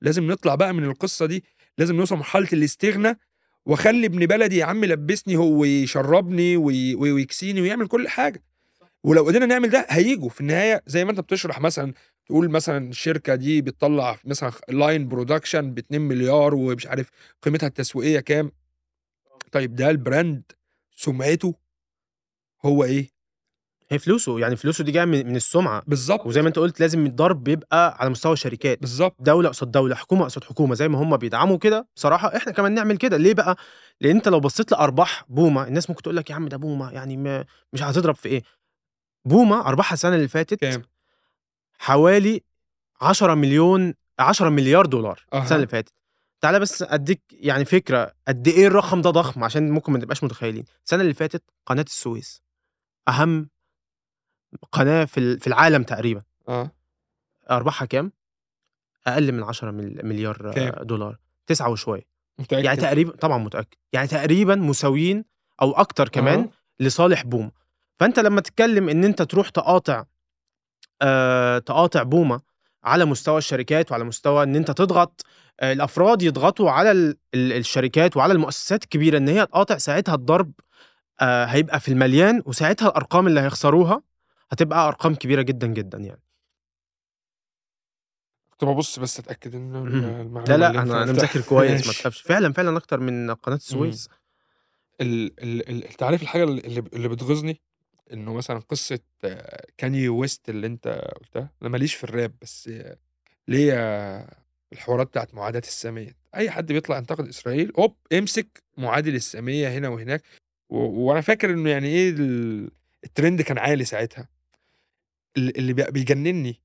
لازم نطلع بقى من القصة دي لازم نوصل لمرحلة الاستغنى واخلي ابن بلدي يا عم يلبسني هو ويشربني وي- وي- ويكسيني ويعمل كل حاجة. ولو قدرنا نعمل ده هيجوا في النهاية زي ما أنت بتشرح مثلا تقول مثلا الشركة دي بتطلع مثلا line production ب 2 مليار ومش عارف قيمتها التسويقية كام؟ طيب ده البراند سمعته؟ هو إيه؟ هي فلوسه يعني فلوسه دي جاية من السمعة. بالظبط. وزي ما أنت قلت لازم الضرب بيبقى على مستوى الشركات. بالظبط. دولة قصاد دولة حكومة قصاد حكومة زي ما هم بيدعموا كده. بصراحة إحنا كمان نعمل كده. ليه بقى؟ لأن أنت لو بصيت لأرباح بوما الناس ممكن تقول لك يا عم ده بوما يعني ما مش هتضرب في إيه؟ بوما أرباحها السنة اللي فاتت كام؟ حوالي 10 مليون 10 مليار دولار أها. السنة اللي فاتت تعالى بس أديك يعني فكرة قد إيه الرقم ده ضخم عشان ممكن ما نبقاش متخيلين السنة اللي فاتت قناة السويس أهم قناة في في العالم تقريبًا. آه. أرباحها كام؟ أقل من 10 مل مليار كام؟ دولار، 9 وشوية. يعني متأكد؟ تقريبًا طبعًا متأكد، يعني تقريبًا مساويين أو أكتر كمان أها. لصالح بوما. فأنت لمّا تتكلم إن أنت تروح تقاطع تقاطع بوما على مستوى الشركات وعلى مستوى إن أنت تضغط آآ الأفراد يضغطوا على ال ال الشركات وعلى المؤسسات الكبيرة إن هي تقاطع، ساعتها الضرب آآ هيبقى في المليان، وساعتها الأرقام اللي هيخسروها هتبقى أرقام كبيرة جدًا، جدًا يعني. كنت بابُص بس أتأكد إن ال اهم. المعلومة لا، أنا أنا قُلتها مذاكر كويس ما. تخافش. فعلًا، فعلًا أكتر من قناة إمم. السويس. ال ال ال أنت عارف الحاجة ال اللي اللي بتغيظني، إنه مثلًا قصة كانيي ويست اللي أنت قُلتها، أنا ما ليش في الراب بس ليّا الحوارات بتاعة معاداة السامية. أي حد بيطلع ينتقد إسرائيل هوب امسك معادي للسامية هنا وهناك، و وأنا فاكر إنه يعني إيه ال الtrend كان عالي ساعتها. ال اللي بيجننّي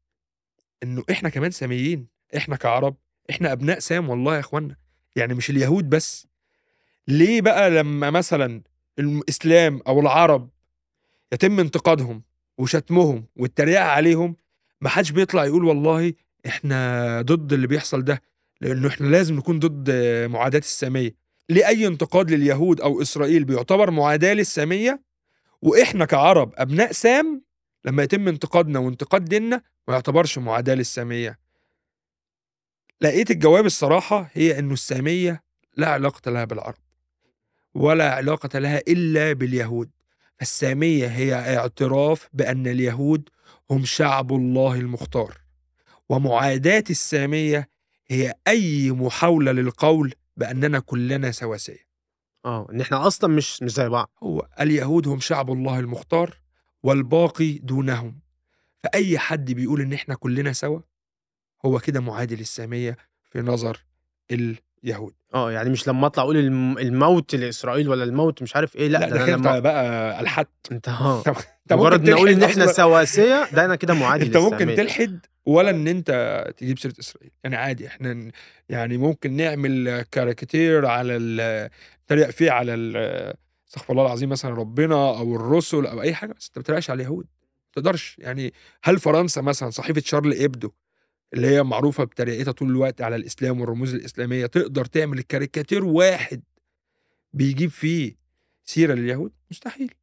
إنه إحنا كمان ساميين، إحنا كعرب، إحنا أبناء سام والله يا إخوانا، يعني مش اليهود بس. ليه بقى لمّا مثلًا الإسلام أو العرب يتم انتقادهم وشتمهم والتريقة عليهم، ما حدش بيطلع يقول والله إحنا ضد اللي بيحصل ده، لإنه إحنا لازم نكون ضد معاداة السامية. ليه أي انتقاد لليهود أو إسرائيل بيعتبر معاداة للسامية، وإحنا كعرب أبناء سام لمّا يتم انتقادنا وانتقاد ديننا ما يعتبرش معاداة للسامية؟ لقيت الجواب الصراحة هي إنه السامية لا علاقة لها بالعرب، ولا علاقة لها إلا باليهود. السامية هي اعتراف بأن اليهود هم شعب الله المختار، ومعاداة السامية هي أي محاولة للقول بأننا كلنا سواسية. آه، إن إحنا أصلًا مش مش زي بعض. هو اليهود هم شعب الله المختار، والباقي دونهم. فأي حد بيقول إن إحنا كلنا سوا، هو كده معادي للسامية في نظر اليهود. آه، يعني مش لمّا أطلع أقول الم الموت لإسرائيل والّا الموت مش عارف إيه، لأ، لأ، ده ده كده لمّا بقى أنت أنت ممكن مجرد إن إحنا أصلًا سواسية، ده أنا كده معادي أنت ممكن للسامية. تلحد ولا إن أنت تجيب سيرة إسرائيل، يعني عادي إحنا ن يعني ممكن نعمل كاريكاتير على نتريق فيه على استغفر الله العظيم مثلًا ربنا أو الرسل أو أي حاجة، بس أنت ما على اليهود، ما تقدرش. يعني هل فرنسا مثلًا صحيفة شارلي إبدو اللي هي معروفة بتريقتها طول الوقت على الإسلام والرموز الإسلامية، تقدر تعمل كاريكاتير واحد بيجيب فيه سيرة لليهود؟ مستحيل.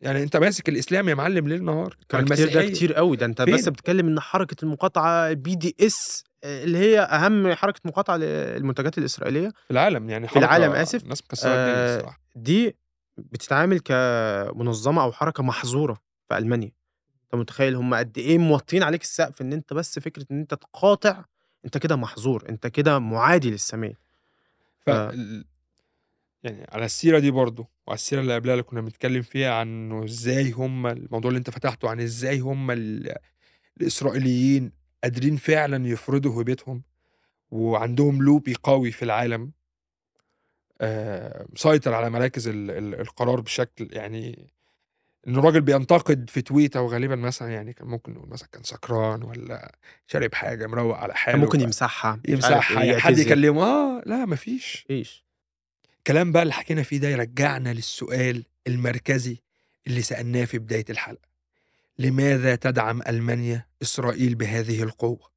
يعني أنت ماسك الإسلام يا معلم ليل نهار، الكاريكاتير ده. كتير أوي، ده بس فين؟ بتتكلم إن حركة المقاطعة BDS آآ اللي هي أهم حركة مقاطعة للمنتجات الإسرائيلية في العالم، يعني في العالم الناس الدنيا آآ الصراحة. دي بتتعامل كمنظمة أو حركة محظورة في ألمانيا. أنت متخيل هم قد إيه موطّيين عليك السقف إن أنت بس فكرة إن أنت تقاطع، أنت كده محظور، أنت كده معادي للسامية. ف فال يعني على السيرة دي برضه، وعلى السيرة اللي قبلها اللي كنا بنتكلم فيها عن إزاي هم الموضوع اللي أنت فتحته عن إزاي هم ال الإسرائيليين قادرين فعلًا يفرضوا هويتهم، وعندهم lobby قوي في العالم. آآ مسيطر على مراكز ال القرار بشكل يعني إن الراجل بينتقد في تويتة وغالبًا مثلًا يعني كان ممكن نقول مثلًا كان سكران والّا شارب حاجة مروّق على حاله ممكن يمسحها، يمسحها، إيه، يعني حد. يكلمه آه، لا ما فيش. ما فيش. الكلام بقى اللي حكينا فيه ده يرجّعنا للسؤال المركزي اللي سألناه في بداية الحلقة. لماذا تدعم ألمانيا إسرائيل بهذه القوة؟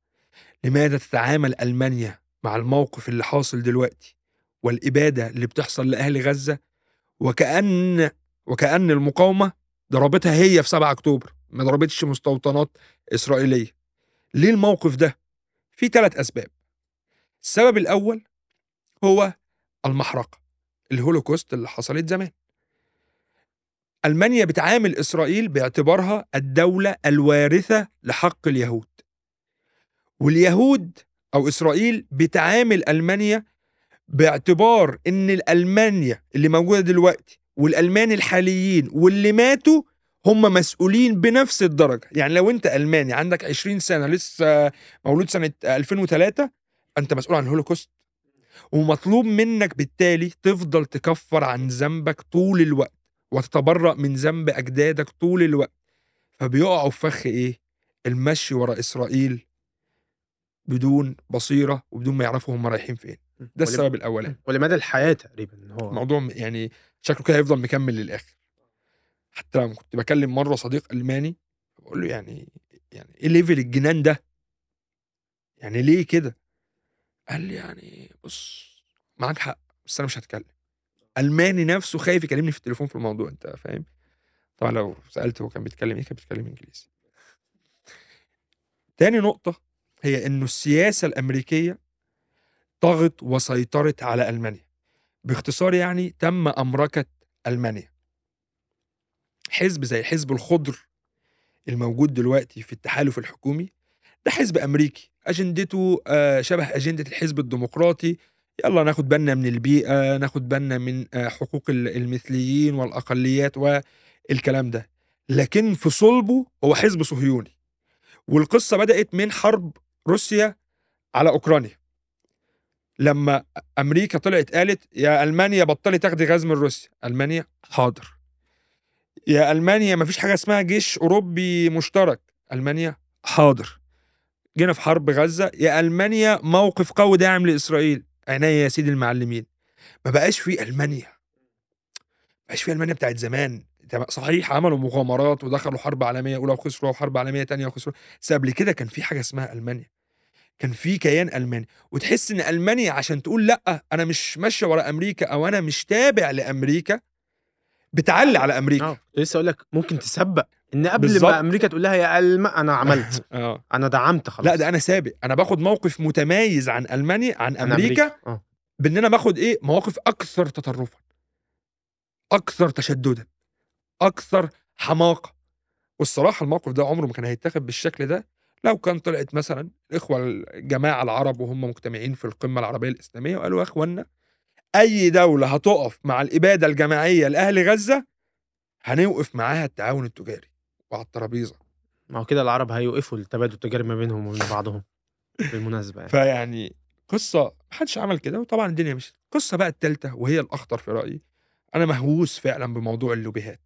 لماذا تتعامل ألمانيا مع الموقف اللي حاصل دلوقتي والإبادة اللي بتحصل لأهل غزة وكأن وكأن المقاومة ضربتها هي في 7 أكتوبر، ما ضربتش مستوطنات إسرائيلية. ليه الموقف ده؟ في 3 أسباب. السبب الأول هو المحرقة، الهولوكوست اللي حصلت زمان. ألمانيا بتعامل إسرائيل باعتبارها الدولة الوارثة لحق اليهود. واليهود أو إسرائيل بتعامل ألمانيا باعتبار إن الألمانيا اللي موجودة دلوقتي والألمان الحاليين واللي ماتوا هم مسؤولين بنفس الدرجة، يعني لو أنت ألماني عندك 20 سنة لسه مولود سنة 2003 أنت مسؤول عن الهولوكوست. ومطلوب منك بالتالي تفضل تكفّر عن ذنبك طول الوقت، وتتبرأ من ذنب أجدادك طول الوقت. فبيقعوا في فخ إيه؟ المشي ورا إسرائيل بدون بصيرة وبدون ما يعرفوا هم رايحين فين. ده السبب الأولاني. ولمدى الحياة تقريبًا هو الموضوع م يعني شكله كده هيفضل مكمّل للآخر. حتى لمّا كنت باكلم مرّة صديق ألماني بقول له يعني يعني إيه ليفل الجنان ده؟ يعني ليه كده؟ قال لي يعني بص معاك حق بس أنا مش هتكلم. ألماني نفسه خايف يكلمني في التليفون في الموضوع أنت فاهم؟ طبعا لو سالته هو كان بيتكلم إيه كان بيتكلم إنجليزي. تاني نقطة هي إنه السياسة الأمريكية طغت وسيطرت على ألمانيا. باختصار يعني تم أمركة ألمانيا. حزب زي حزب الخضر الموجود دلوقتي في التحالف الحكومي ده حزب أمريكي. أجندته آه، شبه أجندة الحزب الديمقراطي. يلا ناخد بالنا من البيئة ناخد بالنا من آه، حقوق ال- المثليين والأقليات والكلام ده. لكن في صلبه هو حزب صهيوني. والقصة بدأت من حرب روسيا على أوكرانيا. لما أمريكا طلعت قالت يا ألمانيا بطلي تاخدي غاز من روسيا ألمانيا حاضر. يا ألمانيا مفيش حاجة اسمها جيش أوروبي مشترك. ألمانيا حاضر. جينا في حرب غزة. يا ألمانيا موقف قوي داعم لإسرائيل. عينيا يا سيدي المعلمين. ما بقاش في ألمانيا. ما بقاش في ألمانيا بتاعت زمان. صحيح عملوا مغامرات ودخلوا حرب عالمية أولى وخسروا وحرب عالمية تانية وخسروا. بس قبل كده كان في حاجة اسمها ألمانيا. كان في كيان ألماني. وتحس إن ألمانيا عشان تقول لأ أنا مش ماشية ورا أمريكا أو أنا مش تابع لأمريكا بتعلي على أمريكا. آه. لسه أقول لك ممكن تسبق إن قبل بالظبط. ما أمريكا تقول لها يا ألم أنا عملت. آه. أنا دعمت خلاص. لا ده أنا سابق. أنا باخد موقف متميز عن ألمانيا عن عن أمريكا آه. بإن أنا باخد إيه؟ مواقف أكثر تطرفا. أكثر تشددا. أكثر حماقة. والصراحة الموقف ده عمره ما كان هيتاخد بالشكل ده. لو كان طلعت مثلا الإخوة الجماعة العرب وهم مجتمعين في القمة العربية الإسلامية وقالوا يا إخوانا أي دولة هتقف مع الإبادة الجماعية لأهل غزة هنوقف معاها التعاون التجاري وعلى الترابيزة. ما هو كده العرب هيوقفوا التبادل التجاري ما بينهم وبين بعضهم بالمناسبة يعني. فيعني قصة محدش عمل كده وطبعا الدنيا مشيت. القصة بقى الثالثه وهي الأخطر في رأيي أنا مهووس فعلا بموضوع اللوبيهات.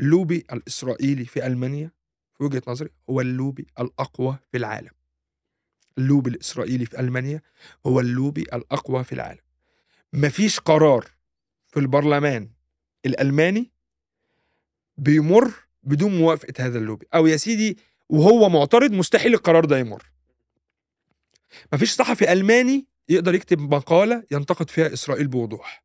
اللوبي الإسرائيلي في ألمانيا في وجهة نظري هو اللوبي الأقوى في العالم. اللوبي الإسرائيلي في ألمانيا هو اللوبي الأقوى في العالم. مفيش قرار في البرلمان الألماني بيمر بدون موافقة هذا اللوبي. أو يا سيدي وهو معترض مستحيل القرار ده يمر. مفيش صحفي ألماني يقدر يكتب مقالة ينتقد فيها إسرائيل بوضوح.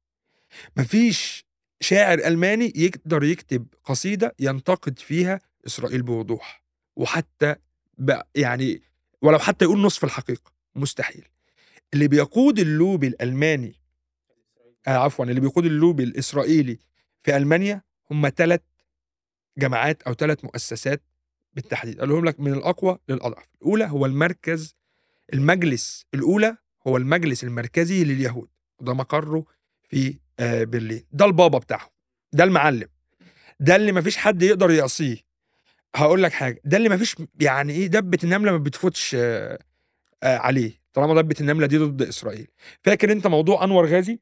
مفيش شاعر ألماني يقدر يكتب قصيدة ينتقد فيها إسرائيل بوضوح. وحتى يعني ولو حتى يقول نصف الحقيقة مستحيل. اللي بيقود اللوبي الألماني آه عفوا اللي بيقود اللوبي الإسرائيلي في ألمانيا هم ثلاث جماعات أو ثلاث مؤسسات بالتحديد. قالوا لك من الأقوى للأضعف. الأولى هو المركز المجلس الأولى هو المجلس المركزي لليهود. وده مقره في آه، برلين. ده البابا بتاعهم. ده المعلم. ده اللي مفيش حد يقدر يعصيه هقول لك حاجة ده اللي مفيش يعني إيه دبة النملة ما بتفوتش عليه طالما دبة النملة دي ضد إسرائيل. فاكر أنت موضوع أنور غازي؟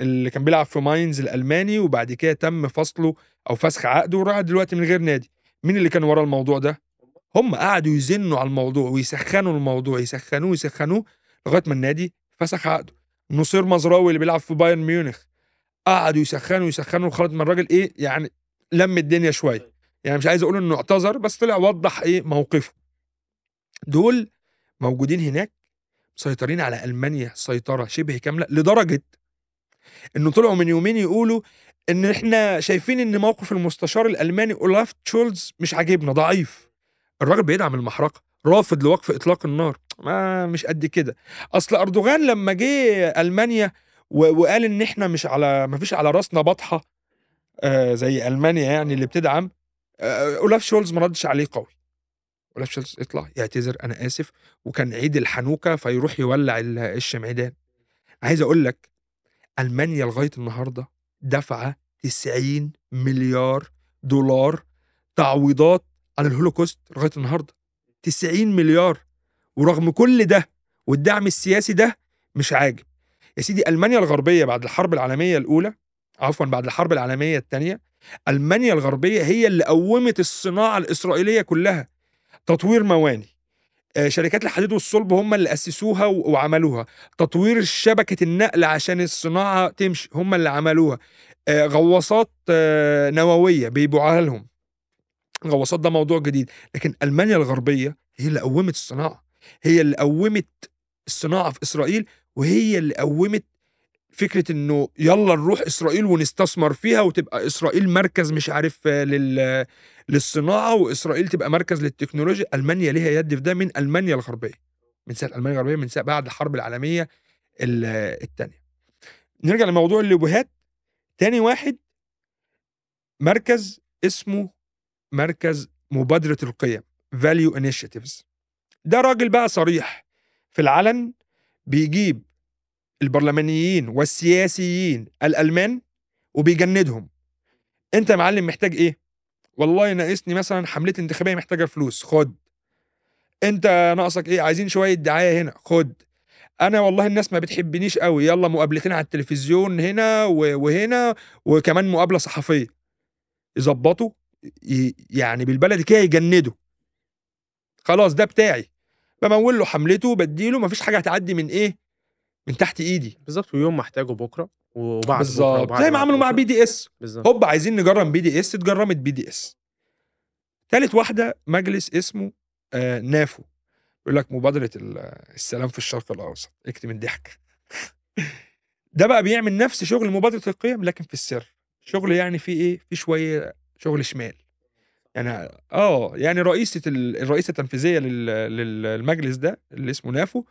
اللي كان بيلعب في ماينز الألماني وبعد كده تم فصله أو فسخ عقده وراح دلوقتي من غير نادي. مين اللي كان ورا الموضوع ده؟ هم قعدوا يزنوا على الموضوع ويسخنوا الموضوع يسخنوه يسخنوه لغاية ما النادي فسخ عقده. نصير مزراوي اللي بيلعب في بايرن ميونخ. قعدوا يسخنوا يسخنوا لغاية ما الراجل إيه يعني لم الدنيا شوية. يعني مش عايز أقول إنه اعتذر بس طلع وضح إيه موقفه. دول موجودين هناك مسيطرين على ألمانيا سيطرة شبه كاملة لدرجة إنه طلعوا من يومين يقولوا إن إحنا شايفين إن موقف المستشار الألماني أولاف شولتز مش عاجبنا ضعيف. الراجل بيدعم المحرقة رافض لوقف إطلاق النار. ما مش قد كده. أصل أردوغان لما جه ألمانيا وقال إن إحنا مش على ما فيش على رأسنا بطحة آه زي ألمانيا يعني اللي بتدعم أولاف شولتز ما ردش عليه قوي. أولاف شولتز يطلع يعتذر أنا آسف. وكان عيد الحنوكة فيروح يولع ال- الشمعدان. عايز أقول لك ألمانيا لغاية النهارده دفعه 90 مليار دولار تعويضات عن الهولوكوست لغاية النهارده. 90 مليار. ورغم كل ده والدعم السياسي ده مش عاجب. يا سيدي ألمانيا الغربية بعد الحرب العالمية الأولى عفوا بعد الحرب العالمية الثانية ألمانيا الغربية هي اللي قومت الصناعة الإسرائيلية كلها. تطوير مواني. آه، شركات الحديد والصلب هم اللي أسسوها وعملوها. تطوير شبكة النقل عشان الصناعة تمشي هم اللي عملوها. آه، غواصات آه، نووية بيبيعوها لهم. غواصات ده موضوع جديد. لكن ألمانيا الغربية هي اللي قومت الصناعة. هي اللي قومت الصناعة في إسرائيل وهي اللي قومت فكرة إنه يلا نروح إسرائيل ونستثمر فيها وتبقى إسرائيل مركز مش عارف آه، لل للصناعة وإسرائيل تبقى مركز للتكنولوجيا. ألمانيا ليها يد في ده من ألمانيا الغربية. من ساعة ألمانيا الغربية من ساعة بعد الحرب العالمية الثانية نرجع لموضوع اللوبيهات تاني واحد مركز اسمه مركز مبادرة القيم Value Initiative ده راجل بقى صريح في العلن بيجيب البرلمانيين والسياسيين الألمان وبيجندهم. أنت يا معلم محتاج إيه؟ والله ناقصني مثلا حملتي انتخابية محتاجة فلوس خد. أنت ناقصك إيه؟ عايزين شوية دعاية هنا خد. أنا والله الناس ما بتحبنيش قوي. يلا مقابلتين على التلفزيون هنا وهنا وكمان مقابلة صحفية. يظبطوا يعني بالبلدي كده يجندوا. خلاص ده بتاعي. بمول له حملته بديله مفيش حاجة هتعدي من إيه؟ من تحت ايدي. بالظبط ويوم محتاجه بكرة وبعد بالظبط. زي ما عملوا مع. BDS بالظبط. هوب عايزين نجرم بي دي اس اتجرمت بي دي اس تالت واحدة مجلس اسمه آه نافو. يقول لك مبادرة ال- السلام في الشرق الأوسط. اكتم الضحك. ده بقى بيعمل نفس شغل مبادرة القيم لكن في السر. شغل يعني فيه إيه؟ في شوية شغل شمال. يعني آه يعني رئيسة ال- الرئيسة التنفيذية لل- للمجلس ده اللي اسمه نافو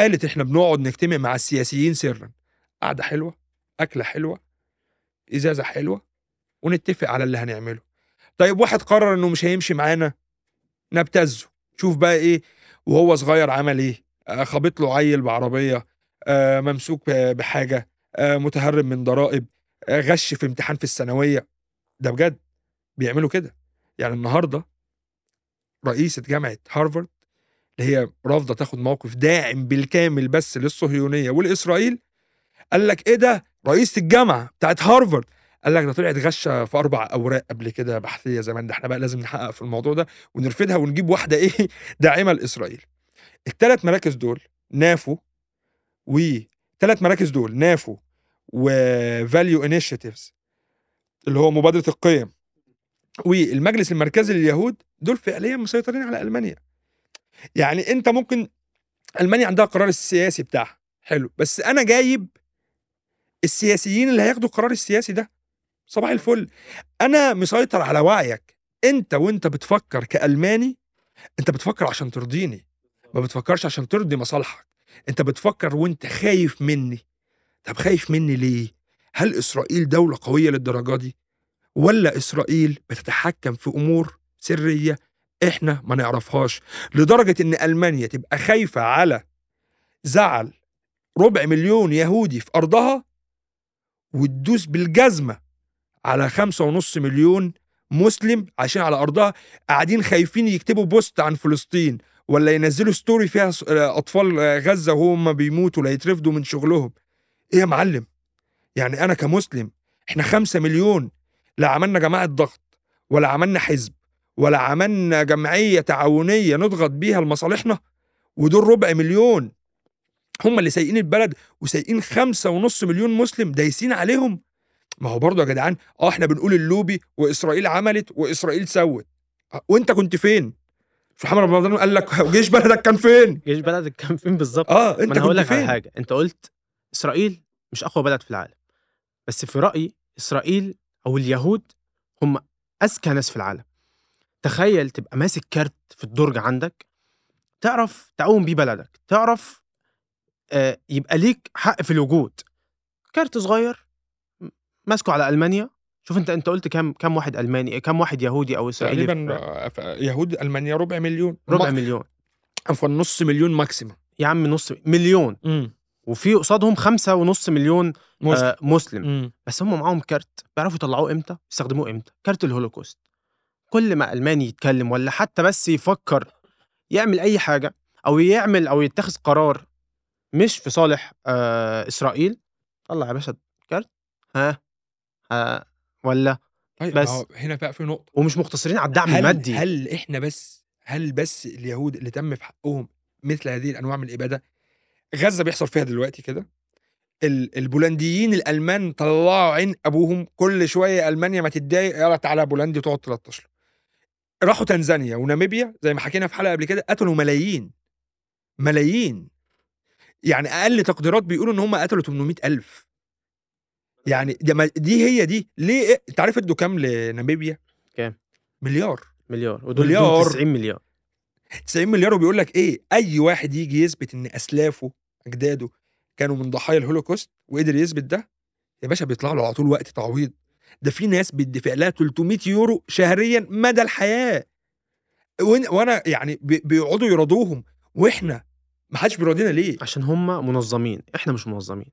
قالت إحنا بنقعد نجتمع مع السياسيين سرا. قعدة حلوة أكلة حلوة إزازة حلوة ونتفق على اللي هنعمله. طيب واحد قرر إنه مش هيمشي معانا نبتزه. شوف بقى إيه وهو صغير عمل إيه؟ آه، خبط له عيل بعربية آه، ممسوك بحاجة آه، متهرب من ضرائب غش في امتحان في الثانوية. ده بجد بيعملوا كده. يعني النهارده رئيسة جامعة هارفارد اللي هي رافضة تاخد موقف داعم بالكامل بس للصهيونية والإسرائيل؟ قال لك إيه ده؟ رئيسه الجامعة بتاعت هارفارد. قال لك ده طلعت غشة في أربع أوراق قبل كده بحثية زمان. ده إحنا بقى لازم نحقق في الموضوع ده ونرفدها ونجيب واحدة إيه؟ داعمة لإسرائيل. الثلاث مراكز دول نافو و ثلاث مراكز دول نافو و Value Initiative اللي هو مبادرة القيم. والمجلس المركزي لليهود دول فعليا مسيطرين على ألمانيا. يعني انت ممكن ألمانيا عندها قرار السياسي بتاعها. حلو. بس أنا جايب السياسيين اللي هياخدوا القرار السياسي ده. صباح الفل. أنا مسيطر على وعيك. أنت وأنت بتفكر كألماني أنت بتفكر عشان ترضيني. ما بتفكرش عشان ترضي مصالحك. أنت بتفكر وأنت خايف مني. طب خايف مني ليه؟ هل إسرائيل دولة قوية للدرجة دي؟ ولا إسرائيل بتتحكم في أمور سرية إحنا ما نعرفهاش لدرجة إن ألمانيا تبقى خايفة على زعل ربع مليون يهودي في أرضها وتدوس بالجزمة على خمسة ونص مليون مسلم عايشين على أرضها قاعدين خايفين يكتبوا بوست عن فلسطين ولا ينزلوا story فيها س- أطفال غزة وهم بيموتوا لا من شغلهم. إيه يا معلم؟ يعني أنا كمسلم إحنا خمسة مليون لا عملنا جماعة ضغط ولا عملنا حزب. ولا عملنا جمعية تعاونية نضغط بيها لمصالحنا ودول ربع مليون هم اللي سايقين البلد وسايقين خمسة ونص مليون مسلم دايسين عليهم ما هو برضه يا جدعان آه إحنا بنقول اللوبي وإسرائيل عملت وإسرائيل سوت وأنت كنت فين؟ مش محمد رمضان قال لك جيش بلدك كان فين؟ جيش بلدك كان فين بالظبط آه ما انت أنا هقول لك على؟ حاجة أنت قلت إسرائيل مش أقوى بلد في العالم بس في رأيي إسرائيل أو اليهود هم أذكى ناس في العالم تخيل تبقى ماسك كارت في الدرج عندك تعرف تقوم بيه بلدك تعرف آه يبقى ليك حق في الوجود. كارت صغير م- ماسكه على ألمانيا. شوف انت انت قلت كام كام واحد ألماني كام واحد يهودي أو إسرائيلي تقريبا آه، يهود ألمانيا ربع مليون. ربع مليون. عفوا نص مليون maximum. يا عم نص مليون. امم وفي قصادهم خمسة ونص مليون مسلم. آه مسلم. مم. بس هم معاهم كارت. بيعرفوا يطلعوه إمتى؟ يستخدموه إمتى؟ كارت الهولوكوست. كل ما ألماني يتكلم ولا حتى بس يفكر يعمل أي حاجة أو يعمل أو يتخذ قرار مش في صالح آه إسرائيل طلع يا باشا كارت ها ها ولا؟ طيب بس. هو هنا بقى في نقطة. ومش مقتصرين على الدعم هل المادي. هل إحنا بس هل بس اليهود اللي تم في حقهم مثل هذه الأنواع من الإبادة؟ غزة بيحصل فيها دلوقتي كده. ال- البولنديين الألمان طلعوا عين أبوهم كل شوية ألمانيا ما تتضايق يلا تعالى بولندي تقعد 13 له. راحوا تنزانيا وناميبيا زي ما حكينا في حلقة قبل كده قتلوا ملايين ملايين. يعني أقل تقديرات بيقولوا إن هم قتلوا 800 ألف. يعني دي, هي دي. ليه؟ أنت عارف إدوا كام لناميبيا؟ كام؟ مليار. مليار. ودول مليار. مليار. 90 مليار. 90 مليار. وبيقول لك إيه؟ أي واحد يجي يثبت إن أسلافه أجداده كانوا من ضحايا الهولوكوست وقدر يثبت ده يا باشا بيطلع له على طول وقت تعويض. ده في ناس بيدفع لها 300 يورو شهريا مدى الحياة. وأنا يعني بي- بيقعدوا يرضوهم وإحنا ما حدش بيراضينا ليه؟ عشان هم منظمين. إحنا مش منظمين.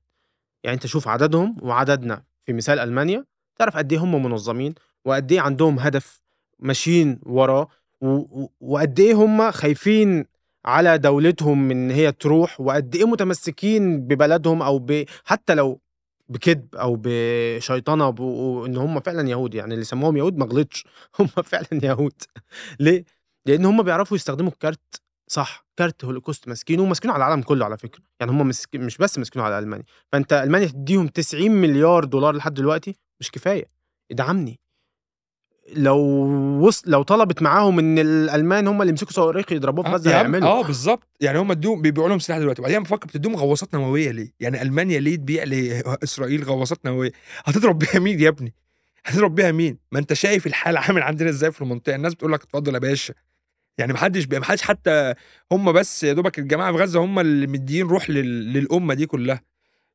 يعني أنت شوف عددهم وعددنا. في مثال ألمانيا تعرف قد إيه هم منظمين؟ وقد إيه عندهم هدف ماشيين وراه؟ وقد إيه هم خايفين على دولتهم إن هي تروح؟ وقد إيه متمسكين ببلدهم أو ب... حتى لو بكذب أو بشيطنة. وإن هم فعلا يهود يعني اللي سموهم يهود ما غلطش. هم فعلا يهود. ليه؟ لأن هم بيعرفوا يستخدموا الكارت صح كارت هولوكوست ماسكينه وماسكينه على العالم كله على فكرة. يعني هم مسك... مش بس ماسكينه على ألمانيا. فأنت ألمانيا تديهم 90 مليار دولار لحد دلوقتي مش كفاية. ادعمني. لو وصل لو طلبت معاهم إن الألمان هم اللي يمسكوا صواريخ يضربوه في آه غزة هيعملوا آه بالظبط يعني هم ادوهم بيبيعوا لهم سلاح دلوقتي وبعدين بفكر بتديهم غواصات نووية ليه؟ يعني ألمانيا ليه تبيع لاسرائيل غواصات نووية؟ هتضرب بيها مين يا ابني؟ هتضرب بيها مين؟ ما أنت شايف الحال عامل عندنا إزاي في المنطقة الناس بتقول لك اتفضل يا باشا يعني محدش بي- محدش حتى هم بس يا دوبك الجماعة في غزة هم اللي مدين روح لل... للأمة دي كلها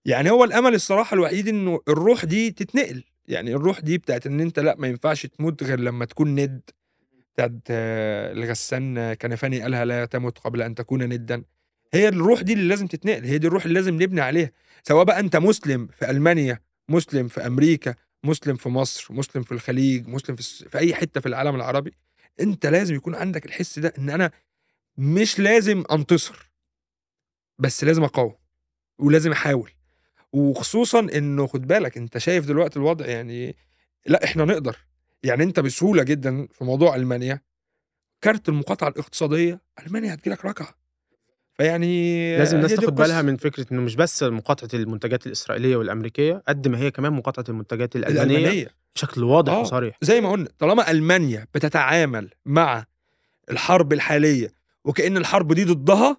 يعني هو الأمل الصراحة الوحيد إنه الروح دي تتنقل يعني الروح دي بتاعت إن أنت لأ ما ينفعش تموت غير لما تكون ند. بتاعت الغسان كنفاني قالها لا تمت قبل أن تكون ندا. هي الروح دي اللي لازم تتنقل هي دي الروح اللي لازم نبني عليها. سواء بقى أنت مسلم في ألمانيا مسلم في أمريكا مسلم في مصر مسلم في الخليج مسلم في, في أي حتة في العالم العربي أنت لازم يكون عندك الحس ده إن أنا مش لازم أنتصر بس لازم أقاوم ولازم أحاول. وخصوصا إنه خد بالك أنت شايف دلوقتي الوضع يعني لا إحنا نقدر يعني أنت بسهولة جدا في موضوع ألمانيا كارت المقاطعة الاقتصادية ألمانيا هتجيلك ركعه فيعني لازم الناس تاخد بالها. من فكرة إنه مش بس مقاطعة المنتجات الإسرائيلية والأمريكية قد ما هي كمان مقاطعة المنتجات الألمانية الألمانية بشكل واضح آه. وصريح زي ما قلنا طالما ألمانيا بتتعامل مع الحرب الحالية وكأن الحرب دي ضدها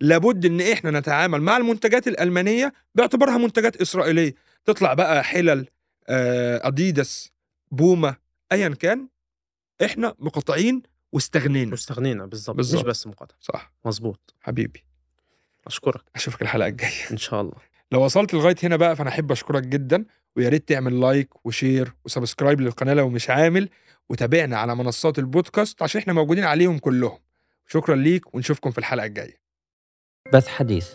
لابد إن إحنا نتعامل مع المنتجات الألمانية باعتبارها منتجات إسرائيلية. تطلع بقى حلل آه، اديداس بوما ايا كان إحنا مقاطعين واستغنينا. واستغنينا بالظبط مش. بس مقاطعة. صح. مظبوط. حبيبي. أشكرك. أشوفك الحلقة الجاية. إن شاء الله. لو وصلت لغاية هنا بقى فأنا أحب أشكرك جدا ويا ريت تعمل like و share و subscribe للقناة لو مش عامل وتابعنا على منصات البودكاست عشان إحنا موجودين عليهم كلهم. شكرا ليك ونشوفكم في الحلقة الجاية. بث حديث.